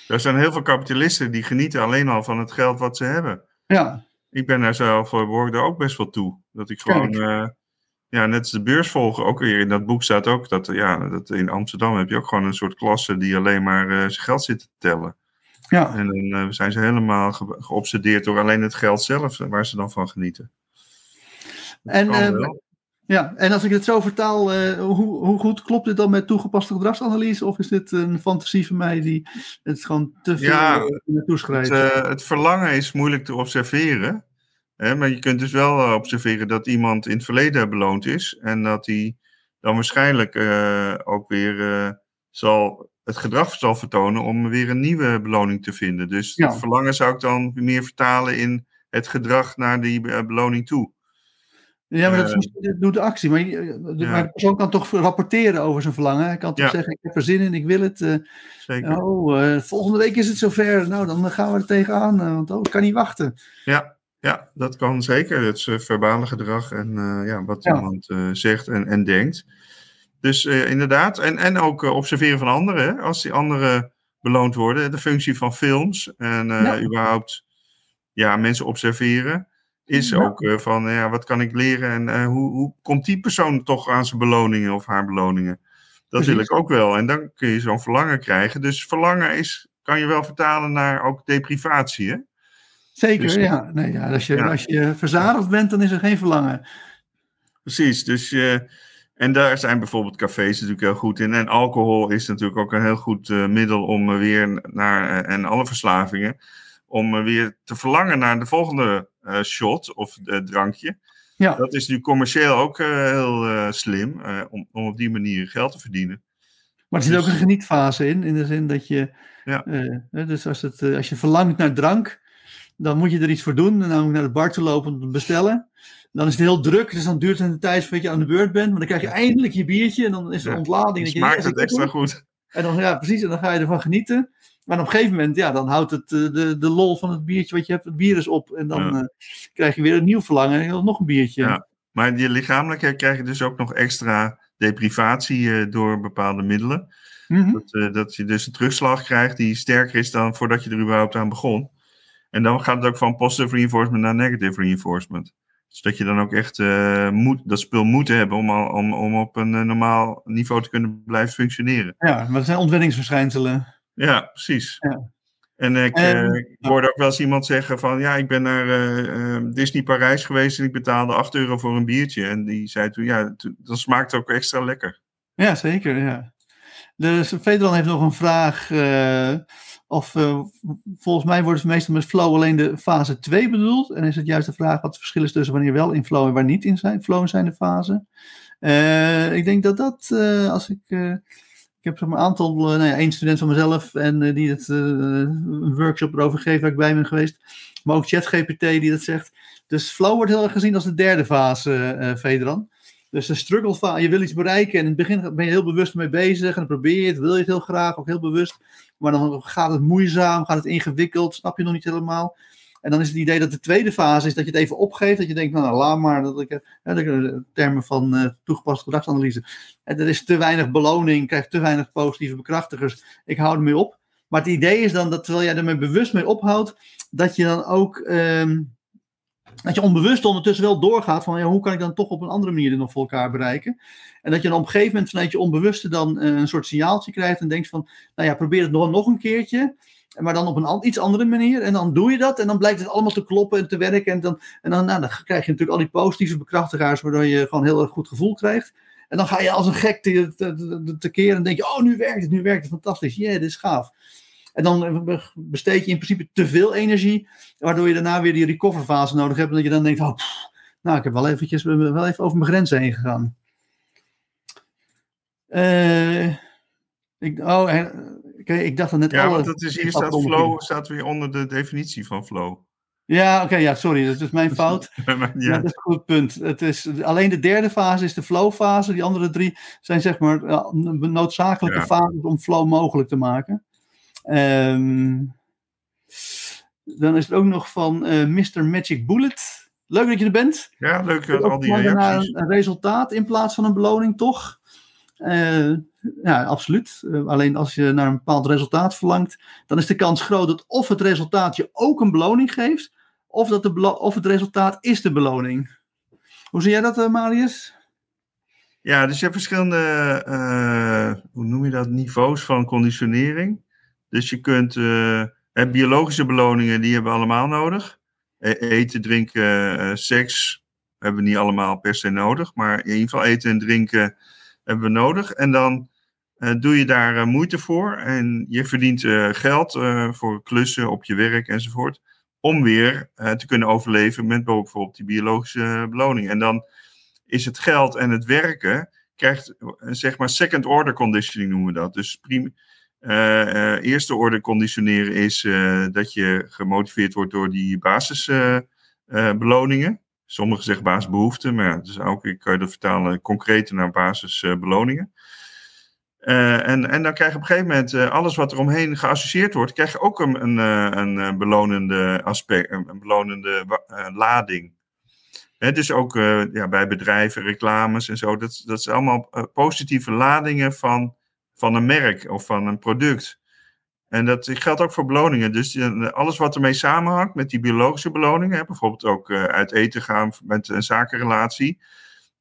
Er zijn heel veel kapitalisten die genieten alleen al van het geld wat ze hebben. Ja. Ik ben daar zelf, behoor daar ook best wel toe. Dat ik gewoon, uh, ja, net als de beurs volgen, ook weer in dat boek staat ook dat, ja, dat in Amsterdam heb je ook gewoon een soort klasse die alleen maar uh, zijn geld zit te tellen. Ja. En dan uh, zijn ze helemaal ge geobsedeerd door alleen het geld zelf, waar ze dan van genieten. En, ja, en als ik het zo vertaal, uh, hoe, hoe, goed klopt dit dan met toegepaste gedragsanalyse? Of is dit een fantasie van mij die het gewoon te veel ja, naartoe schrijft? Het, uh, het, verlangen is moeilijk te observeren. Hè, maar je kunt dus wel observeren dat iemand in het verleden beloond is. En dat hij dan waarschijnlijk uh, ook weer zal, het gedrag zal vertonen om weer een nieuwe beloning te vinden. Dus ja. verlangen zou ik dan meer vertalen in het gedrag naar die beloning toe. Ja, maar dat, is, dat doet de actie. Maar, de, ja. maar de persoon kan toch rapporteren over zijn verlangen. Hij kan toch ja. zeggen, ik heb er zin in, ik wil het. Uh, Zeker. Oh, uh, volgende week is het zover. Nou, dan gaan we er tegenaan, want oh, ik kan niet wachten. Ja, ja dat kan zeker. Het is verbale gedrag en ja, wat iemand zegt en, en denkt. Dus inderdaad, en, en ook observeren van anderen. Hè? Als die anderen beloond worden. De functie van films en überhaupt ja, mensen observeren is ja. ook van ja, wat kan ik leren en hoe, hoe komt die persoon toch aan zijn beloningen of haar beloningen? Dat Precies. wil ik ook wel. En dan kun je zo'n verlangen krijgen. Dus verlangen is, kan je wel vertalen naar ook deprivatie, hè? Zeker, dus, ja. Nee, ja, als, je, ja. als je verzadigd bent, dan is er geen verlangen. Precies, dus je, en daar zijn bijvoorbeeld cafés natuurlijk heel goed in. En alcohol is natuurlijk ook een heel goed uh, middel om weer naar, en alle verslavingen, om weer te verlangen naar de volgende shot of drankje. Ja. Dat is nu commercieel ook heel slim om, om op die manier geld te verdienen. Maar er zit dus, ook een genietfase in, in de zin dat je, ja. dus als, het, als je verlangt naar drank, dan moet je er iets voor doen. En dan moet je naar de bar te lopen om te bestellen. Dan is het heel druk, dus dan duurt het een tijd voordat je aan de beurt bent. Maar dan krijg je eindelijk je biertje en dan is er ja. ontlading. Dus maakt het extra goed. En dan, ja, precies, en dan ga je ervan genieten. Maar op een gegeven moment, ja, dan houdt het uh, de, de lol van het biertje wat je hebt, het bier is op. En dan ja. uh, krijg je weer een nieuw verlangen en nog een biertje. Ja. Maar die lichamelijke krijg je dus ook nog extra deprivatie uh, door bepaalde middelen. Mhm. Mm -hmm. dat, dat, je dus een terugslag krijgt die sterker is dan voordat je er überhaupt aan begon. En dan gaat het ook van positive reinforcement naar negative reinforcement. Dus dat je dan ook echt moet, dat spul moet hebben om, al, om, om op een normaal niveau te kunnen blijven functioneren. Ja, maar dat zijn ontwenningsverschijnselen. Ja, precies. Ja. En ik, En- eh, ik hoorde ook wel eens iemand zeggen van, ja, ik ben naar eh, eh, Disney Parijs geweest en ik betaalde 8 euro voor een biertje. En die zei toen, ja, toen- dat smaakt ook extra lekker. Ja, zeker. Ja. Dus Federan heeft nog een vraag. Of eh, volgens mij wordt het meestal met flow alleen de fase 2 bedoeld. En is het juist de vraag wat het verschil is tussen wanneer wel in flow en waar niet in zijn, flow zijn de fase. Eh, ik denk dat dat, eh, als ik. ik heb een aantal, nou ja, één student van mezelf en die het, een workshop erover geeft waar ik bij ben geweest. Maar ook ChatGPT die dat zegt. Dus flow wordt heel erg gezien als de derde fase, Federan. Dus de struggle fase, je wil iets bereiken en in het begin ben je heel bewust mee bezig en dan probeer je het, wil je het heel graag, ook heel bewust. Maar dan gaat het moeizaam, gaat het ingewikkeld, snap je nog niet helemaal. En dan is het idee dat de tweede fase is dat je het even opgeeft, dat je denkt, nou, nou laat maar, dat ik, hè, dat ik, eh, termen van eh, toegepaste gedragsanalyse. En er is te weinig beloning, krijg te weinig positieve bekrachtigers, ik hou ermee op. Maar het idee is dan dat terwijl jij ermee bewust mee ophoudt, dat je dan ook ehm, dat je onbewust ondertussen wel doorgaat van ja, hoe kan ik dan toch op een andere manier dit nog voor elkaar bereiken. En dat je dan op een gegeven moment vanuit je onbewuste dan eh, een soort signaaltje krijgt en denkt van, nou ja, probeer het nog, nog een keertje. Maar dan op een iets andere manier. En dan doe je dat. En dan blijkt het allemaal te kloppen en te werken. En dan, en dan, nou, dan krijg je natuurlijk al die positieve bekrachtigaars, waardoor je gewoon heel erg goed gevoel krijgt. En dan ga je als een gek te, te, te, tekeer en denk je, oh, nu werkt het, nu werkt het, fantastisch. Yeah, dit is gaaf. En dan eh, besteed je in principe te veel energie, waardoor je daarna weer die recover fase nodig hebt. En dat je dan denkt, oh, pff, nou, ik heb wel eventjes wel even over mijn grenzen heen gegaan. Eh, ik, oh, oké, ik dacht dat net Ja, alle... want dat is, hier staat flow, staat weer onder de definitie van flow. Ja, oké, ja, sorry, dat is mijn <laughs> fout. Maar Ja, ja, dat is een goed punt. Het is, alleen de derde fase is de flow fase. Die andere drie zijn zeg maar ja, noodzakelijke Ja. fases om flow mogelijk te maken. Ehm, dan is er ook nog van eh, Mr. Magic Bullet. Leuk dat je er bent. ja, leuk Ook eh, al die naar reacties. een, een resultaat in plaats van een beloning, toch? Eh, ja, absoluut. Eh, alleen als je naar een bepaald resultaat verlangt, dan is de kans groot dat of het resultaat je ook een beloning geeft, of, dat de of het resultaat is de beloning. Hoe zie jij dat, eh, Marius? Ja, dus je hebt verschillende, eh, hoe noem je dat, niveaus van conditionering. Dus je kunt, eh, biologische beloningen, die hebben we allemaal nodig. E- eten, drinken, eh, seks hebben we niet allemaal per se nodig. Maar in ieder geval eten en drinken hebben we nodig. En dan eh, doe je daar moeite voor. En je verdient geld voor klussen op je werk enzovoort. Om weer te kunnen overleven met bijvoorbeeld die biologische beloning. En dan is het geld en het werken krijgt, zeg maar, second order conditioning noemen we dat. Dus prim, eh, eerste orde conditioneren is eh, dat je gemotiveerd wordt door die basisbeloningen. Sommigen zeggen basisbehoeften, maar dus ook ik kan je dat vertalen concreter naar basisbeloningen. Eh, en, en dan krijg je op een gegeven moment eh, alles wat er omheen geassocieerd wordt, krijg je ook een, een, eh, een, eh, belonende aspect, een, belonende eh, lading. Hè, dus ook eh, ja, bij bedrijven, reclames en zo. Dat, dat zijn allemaal eh, positieve ladingen van, van een merk of van een product. En dat geldt ook voor beloningen. Dus alles wat ermee samenhangt met die biologische beloningen, bijvoorbeeld ook eh, uit eten gaan met een zakenrelatie,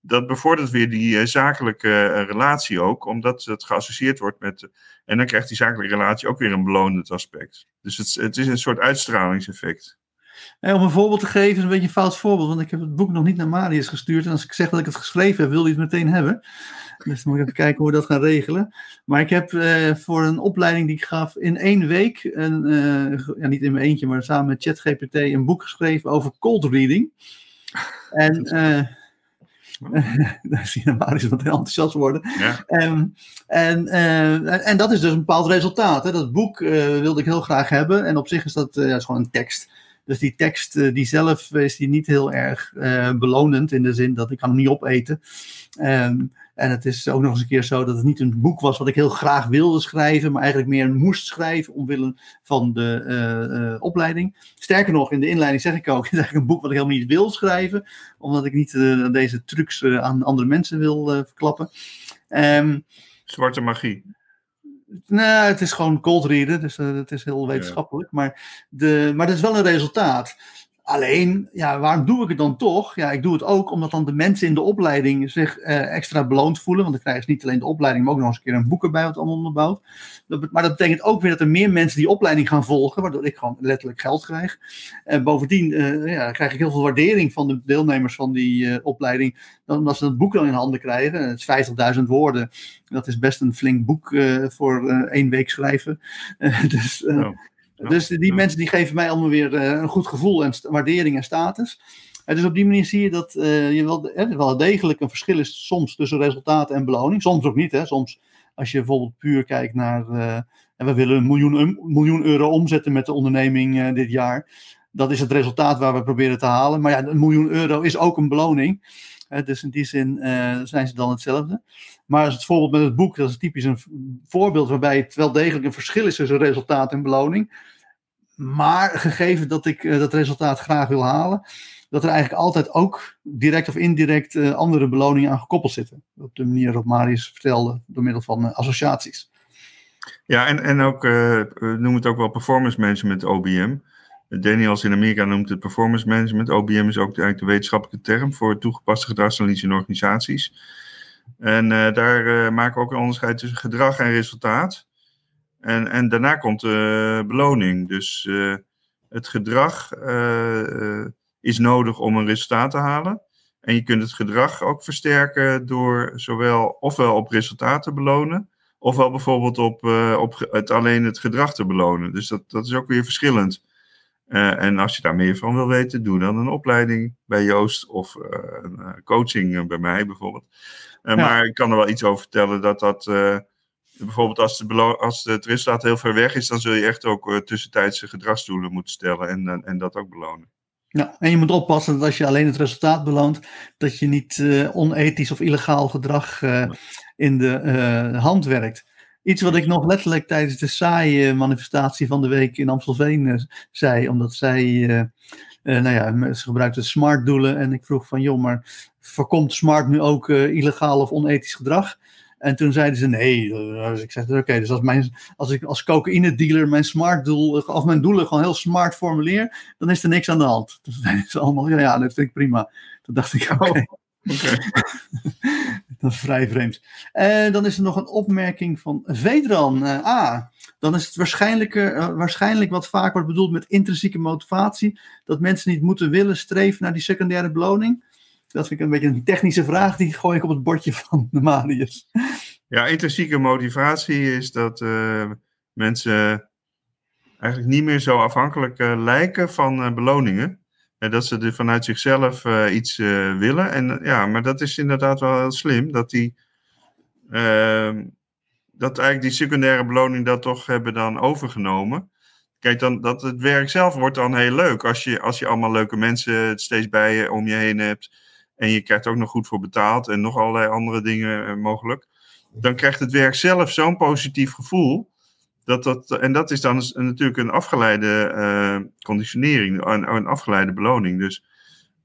dat bevordert weer die eh, zakelijke eh, relatie ook, omdat het geassocieerd wordt met. en dan krijgt die zakelijke relatie ook weer een belonend aspect. Dus het, het is een soort uitstralingseffect. Eh, om een voorbeeld te geven, is een beetje een fout voorbeeld, want ik heb het boek nog niet naar Marius gestuurd. En als ik zeg dat ik het geschreven heb, wil hij het meteen hebben. Dus dan moet ik even kijken hoe we dat gaan regelen. Maar ik heb eh, voor een opleiding die ik gaf in één week, een, eh, ja, niet in mijn eentje, maar samen met ChatGPT, een boek geschreven over cold reading. En <laughs> daar zie je Marius wat heel enthousiast worden. Ja. En, en, en dat is dus een bepaald resultaat. Hè. Dat boek wilde ik heel graag hebben. En op zich is dat is gewoon een tekst. Dus die tekst, eh, die zelf is die niet heel erg eh, belonend. In de zin dat ik kan hem niet opeten. Ehm, en het is ook nog eens een keer zo dat het niet een boek was wat ik heel graag wilde schrijven. Maar eigenlijk meer moest schrijven omwille van de eh, opleiding. Sterker nog, in de inleiding zeg ik ook, <laughs> het is eigenlijk een boek wat ik helemaal niet wil schrijven. Omdat ik niet deze trucs aan andere mensen wil verklappen. Ehm, Zwarte magie. Nou, het is gewoon cold readen, dus eh, het is heel wetenschappelijk. Maar, de, maar dat is wel een resultaat. Alleen, ja, waarom doe ik het dan toch? Ja, ik doe het ook omdat dan de mensen in de opleiding zich eh, extra beloond voelen. Want dan krijgen ze niet alleen de opleiding, maar ook nog eens een keer een boek erbij wat allemaal onderbouwt. Dat, maar dat betekent ook weer dat er meer mensen die opleiding gaan volgen, waardoor ik gewoon letterlijk geld krijg. En bovendien uh, ja, krijg ik heel veel waardering van de deelnemers van die uh, opleiding. Omdat ze dat boek dan in handen krijgen. Het is 50.000 woorden. Dat is best een flink boek voor één week schrijven. <laughs> dus. Oh. Dus die mensen die geven mij allemaal weer uh, een goed gevoel en waardering en status. En dus op die manier zie je dat uh, je wel, eh, wel degelijk een verschil is soms tussen resultaat en beloning. Soms ook niet. Hè. Soms als je bijvoorbeeld puur kijkt naar. Uh, en we willen een miljoen, een miljoen euro omzetten met de onderneming dit jaar. Dat is het resultaat waar we proberen te halen. Maar ja, een miljoen euro is ook een beloning. Dus in die zin zijn ze dan hetzelfde. Maar als het voorbeeld met het boek, dat is typisch een voorbeeld waarbij het wel degelijk een verschil is tussen resultaat en beloning. Maar gegeven dat ik uh, dat resultaat graag wil halen, dat er eigenlijk altijd ook direct of indirect uh, andere beloningen aan gekoppeld zitten. Op de manier waarop Marius vertelde, door middel van uh, associaties. Ja, en, en ook, we noemen het ook wel performance management OBM. Daniels in Amerika noemt het performance management. OBM is ook eigenlijk de wetenschappelijke term voor toegepaste gedragsanalyse in organisaties. En uh, daar uh, maken we ook een onderscheid tussen gedrag en resultaat. En, en daarna komt de beloning. Dus uh, het gedrag is nodig om een resultaat te halen. En je kunt het gedrag ook versterken door zowel ofwel op resultaten belonen, ofwel bijvoorbeeld op, op het, alleen het gedrag te belonen. Dus dat, dat is ook weer verschillend. Uh, en als je daar meer van wil weten, doe dan een opleiding bij Joost of uh, een coaching bij mij bijvoorbeeld. Uh, ja. Maar ik kan er wel iets over vertellen dat dat. bijvoorbeeld als, de als het resultaat heel ver weg is, dan zul je echt ook tussentijdse gedragsdoelen moeten stellen en, en dat ook belonen. Ja, en je moet oppassen dat als je alleen het resultaat beloont, dat je niet onethisch of illegaal gedrag in de hand werkt. Iets wat ik nog letterlijk tijdens de saaie manifestatie van de week in Amstelveen zei, omdat zij, uh, uh, nou ja, ze gebruikten smart doelen en ik vroeg van, joh, maar voorkomt smart nu ook uh, illegaal of onethisch gedrag? En toen zeiden ze nee. ik zeg oké, okay, dus als, mijn, als ik als cocaïne dealer mijn smart doel, of mijn doelen gewoon heel smart formuleer, dan is er niks aan de hand. <laughs> Toen zeiden ze allemaal, ja, ja dat vind ik prima. Toen dacht ik, oké. Okay. Oh. Okay. Dat is vrij vreemd. En dan is er nog een opmerking van Vedran. Uh, dan is het waarschijnlijk, uh, waarschijnlijk wat vaak wordt bedoeld met intrinsieke motivatie. Dat mensen niet moeten willen streven naar die secundaire beloning. Dat vind ik een beetje een technische vraag. Die gooi ik op het bordje van de Marius. Ja, intrinsieke motivatie is dat mensen eigenlijk niet meer zo afhankelijk lijken van beloningen dat ze er vanuit zichzelf uh, iets uh, willen. En ja, maar dat is inderdaad wel heel slim. Dat die. Uh, dat eigenlijk die secundaire beloning dat toch hebben dan overgenomen. Kijk, dan, dat het werk zelf wordt dan heel leuk. Als je, als je allemaal leuke mensen steeds bij je om je heen hebt. En je krijgt ook nog goed voor betaald. En nog allerlei andere dingen eh, mogelijk. Dan krijgt het werk zelf zo'n positief gevoel dat dat, en dat is dan natuurlijk een afgeleide uh, conditionering, een, een, afgeleide beloning. Dus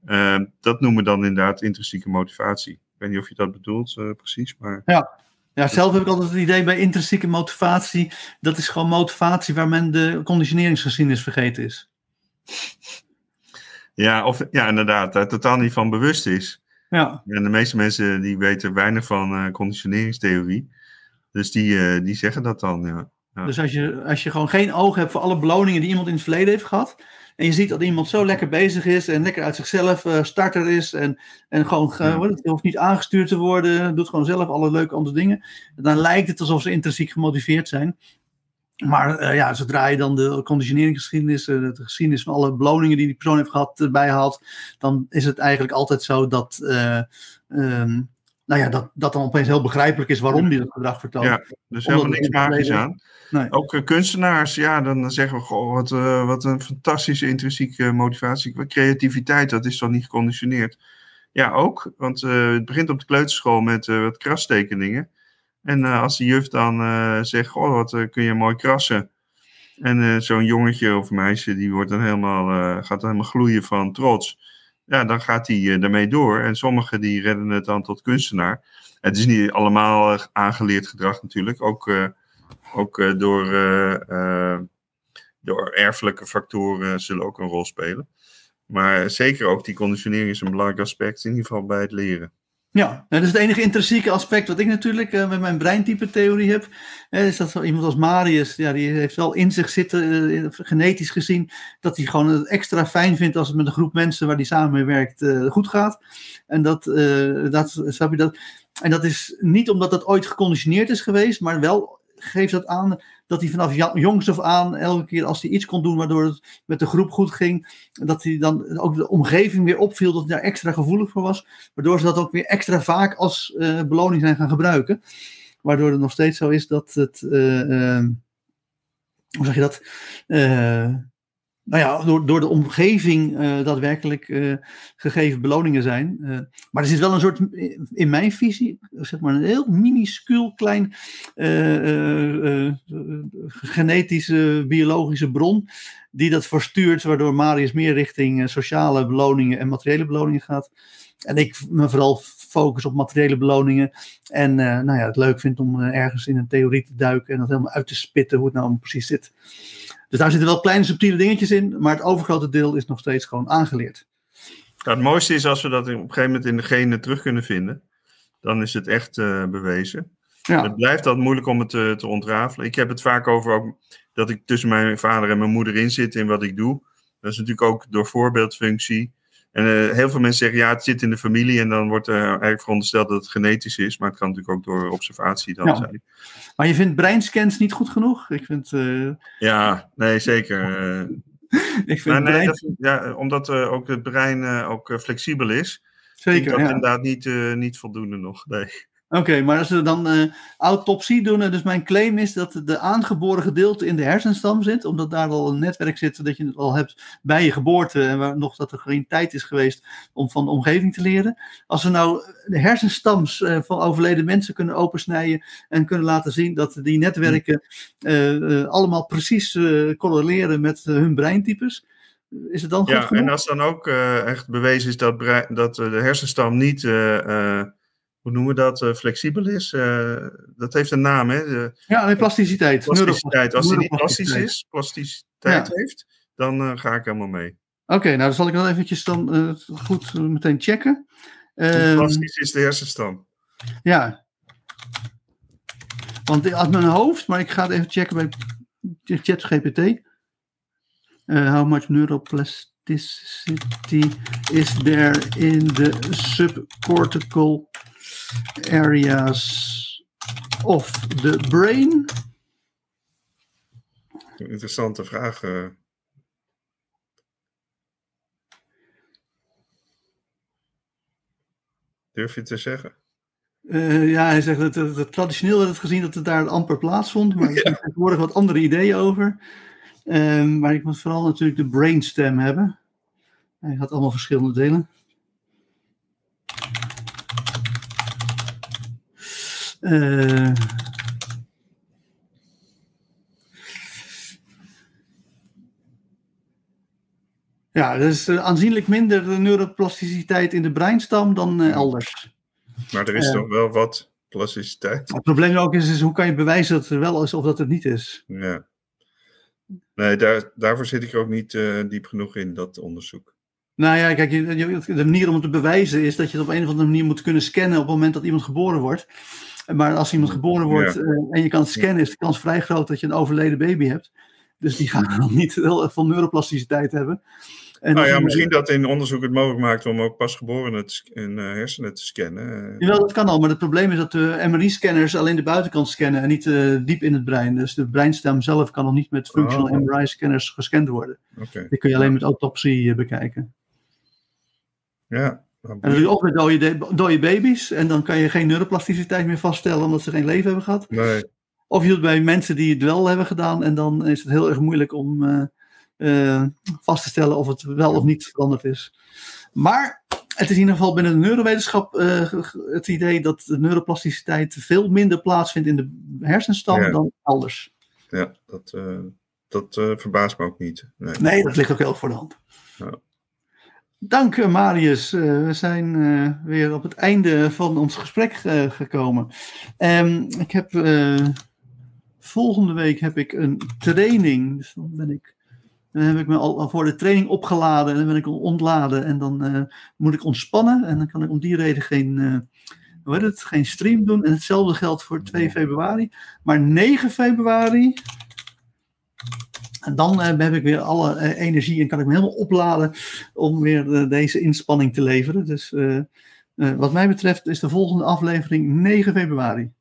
uh, dat noemen we dan inderdaad intrinsieke motivatie. Ik weet niet of je dat bedoelt uh, precies, maar... Ja. ja, zelf heb ik altijd het idee bij intrinsieke motivatie, dat is gewoon motivatie waar men de conditioneringsgeschiedenis vergeten is. Ja, of, ja inderdaad, daar totaal niet van bewust is. Ja. En de meeste mensen die weten weinig van conditioneringstheorie. Dus die, die zeggen dat dan, ja. Dus als je, als je gewoon geen oog hebt voor alle beloningen die iemand in het verleden heeft gehad. En je ziet dat iemand zo lekker bezig is en lekker uit zichzelf uh, starter is. En, en gewoon, uh, het hoeft niet aangestuurd te worden. Doet gewoon zelf alle leuke andere dingen. Dan lijkt het alsof ze intrinsiek gemotiveerd zijn. Maar uh, ja, zodra je dan de conditioneringsgeschiedenis, de geschiedenis van alle beloningen die die persoon heeft gehad, erbij haalt. Dan is het eigenlijk altijd zo dat. Um, nou ja, dat, dat dan opeens heel begrijpelijk is waarom die dat gedrag vertoont. Ja, dus helemaal niks magisch aan. Nee. Ook uh, kunstenaars, ja, dan zeggen we, goh, wat, uh, wat een fantastische intrinsieke motivatie. Creativiteit, dat is dan niet geconditioneerd. Ja, ook, want uh, het begint op de kleuterschool met wat krastekeningen. En als de juf dan zegt, goh, wat kun je mooi krassen. En zo'n jongetje of meisje, die wordt dan helemaal, gaat dan helemaal gloeien van trots ja, dan gaat hij daarmee door. En sommigen die redden het dan tot kunstenaar. Het is niet allemaal uh, aangeleerd gedrag natuurlijk. Ook, uh, ook door, door erfelijke factoren zullen ook een rol spelen. Maar zeker ook die conditionering is een belangrijk aspect, in ieder geval bij het leren. Ja, dat is het enige intrinsieke aspect wat ik natuurlijk uh, met mijn breintype theorie heb. Is dat zo iemand als Marius, ja, die heeft wel in zich zitten, uh, genetisch gezien, dat hij gewoon het extra fijn vindt als het met een groep mensen waar hij samen mee werkt goed gaat. En dat, dat, snap je dat? En dat is niet omdat dat ooit geconditioneerd is geweest, maar wel geeft dat aan dat hij vanaf jongs af aan, elke keer als hij iets kon doen waardoor het met de groep goed ging, dat hij dan ook de omgeving weer opviel, dat hij daar extra gevoelig voor was. Waardoor ze dat ook weer extra vaak als uh, beloning zijn gaan gebruiken. Waardoor het nog steeds zo is dat het. Uh, uh, hoe zeg je dat? Nou ja, door, door de omgeving uh, daadwerkelijk uh, gegeven beloningen zijn. Uh, maar er zit wel een soort, in mijn visie, zeg maar een heel minuscuul klein genetische, biologische bron, die dat verstuurt, waardoor Marius meer richting sociale beloningen en materiële beloningen gaat. En ik me vooral focus op materiële beloningen. En nou ja, het leuk vind om ergens in een theorie te duiken en dat helemaal uit te spitten hoe het nou precies zit. Dus daar zitten wel kleine subtiele dingetjes in, maar het overgrote deel is nog steeds gewoon aangeleerd. het mooiste is als we dat op een gegeven moment in de genen terug kunnen vinden. Dan is het echt uh, bewezen. Ja. Het blijft altijd moeilijk om het te, eh, te ontrafelen. Ik heb het vaak over ook dat ik tussen mijn vader en mijn moeder in zit in wat ik doe. Dat is natuurlijk ook door voorbeeldfunctie. En uh, heel veel mensen zeggen, ja, het zit in de familie. En dan wordt er eigenlijk verondersteld dat het genetisch is. Maar het kan natuurlijk ook door observatie dan zijn. Maar je vindt breinscans niet goed genoeg? Ik vind... Uh... Ja, nee, zeker. <laughs> ik vind maar nee, dat, ja, omdat ook het brein ook flexibel is. Zeker, dat ja. inderdaad niet, niet voldoende nog, nee. Oké, maar als we dan uh, autopsie doen, dus mijn claim is dat de aangeboren gedeelte in de hersenstam zit, omdat daar al een netwerk zit dat je het al hebt bij je geboorte en waar nog dat er geen tijd is geweest om van de omgeving te leren. Als we nou de hersenstams uh, van overleden mensen kunnen opensnijden en kunnen laten zien dat die netwerken allemaal precies correleren met hun breintypes, is het dan goed Ja, genoeg? en als dan ook echt bewezen is dat, brein, dat de hersenstam niet hoe noemen we dat, uh, flexibel is. Uh, dat heeft een naam, hè? De, ja, de plasticiteit. Plasticiteit. Als die niet plastisch is, plasticiteit ja. heeft, dan uh, ga ik helemaal mee. Oké, okay, nou dan zal ik dan eventjes dan goed meteen checken. Um, plastisch is de hersenstam. Ja. Want uit mijn hoofd, maar ik ga het even checken bij ChatGPT. how much neuroplasticity is there in the subcortical areas of the brain? Interessante vraag. Uh. Durf je te zeggen? Uh, ja, hij zegt dat, dat, dat traditioneel werd het gezien dat het daar amper plaatsvond, maar er <laughs> zijn tegenwoordig wat andere ideeën over. Um, maar ik moet vooral natuurlijk de brainstem hebben. Hij had allemaal verschillende delen. Uh, ja, er is aanzienlijk minder neuroplasticiteit in de breinstam dan uh, elders. Maar er is toch wel wat plasticiteit. Het probleem ook is, is, hoe kan je bewijzen dat het er wel is of dat het niet is? Ja. Nee, daar, daarvoor zit ik ook niet diep genoeg in, dat onderzoek. Nou ja, kijk, de manier om het te bewijzen is dat je het op een of andere manier moet kunnen scannen op het moment dat iemand geboren wordt. Maar als iemand geboren wordt ja. uh, en je kan het scannen, is de kans vrij groot dat je een overleden baby hebt. Dus die gaan dan <laughs> niet heel veel neuroplasticiteit hebben. En nou ja, misschien dat in onderzoek het mogelijk maakt om ook pasgeborenen in uh, hersenen te scannen. Jawel, dat kan al, maar het probleem is dat de MRI-scanners alleen de buitenkant scannen en niet uh, diep in het brein. Dus de breinstem zelf kan nog niet met functional oh. MRI-scanners gescand worden. Okay. Die kun je alleen met autopsie uh, bekijken. Ja. En natuurlijk ook met dode, dode baby's. En dan kan je geen neuroplasticiteit meer vaststellen omdat ze geen leven hebben gehad. Nee. Of je doet bij mensen die het wel hebben gedaan. En dan is het heel erg moeilijk om uh, uh, vast te stellen of het wel of niet veranderd is. Maar het is in ieder geval binnen de neurowetenschap uh, het idee dat de neuroplasticiteit veel minder plaatsvindt in de hersenstam ja. dan elders. Ja, dat, dat verbaast me ook niet. Nee. nee. dat ligt ook heel voor de hand. Ja. Dank Marius. Uh, we zijn uh, weer op het einde van ons gesprek uh, gekomen. Um, ik heb volgende week heb ik een training. Dus dan ben ik Dan heb ik me al voor de training opgeladen en dan ben ik ontladen en dan eh, moet ik ontspannen. En dan kan ik om die reden geen, hoe heet het, geen stream doen. En hetzelfde geldt voor 2 februari. Maar 9 februari, en dan uh, heb ik weer alle energie en kan ik me helemaal opladen om weer deze inspanning te leveren. Dus wat mij betreft is de volgende aflevering 9 februari.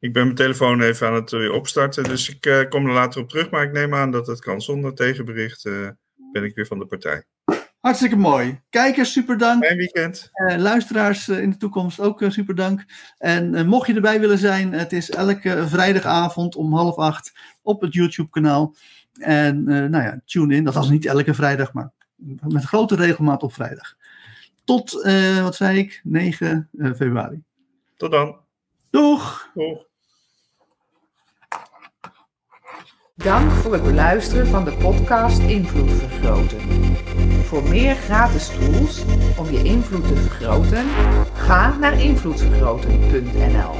Ik ben mijn telefoon even aan het uh, opstarten, dus ik uh, kom er later op terug. Maar ik neem aan dat het kan. Zonder tegenbericht uh, ben ik weer van de partij. Hartstikke mooi. Kijkers, super dank. Fijn weekend. luisteraars in de toekomst ook super dank. En mocht je erbij willen zijn, het is elke vrijdagavond om half acht op het YouTube-kanaal. En nou ja, tune in. Dat was niet elke vrijdag, maar met grote regelmaat op vrijdag. Tot, wat zei ik, 9 februari. Tot dan. Doeg! Doeg! Dank voor het beluisteren van de podcast Invloed Vergroten. Voor meer gratis tools om je invloed te vergroten, ga naar invloedvergroten.nl.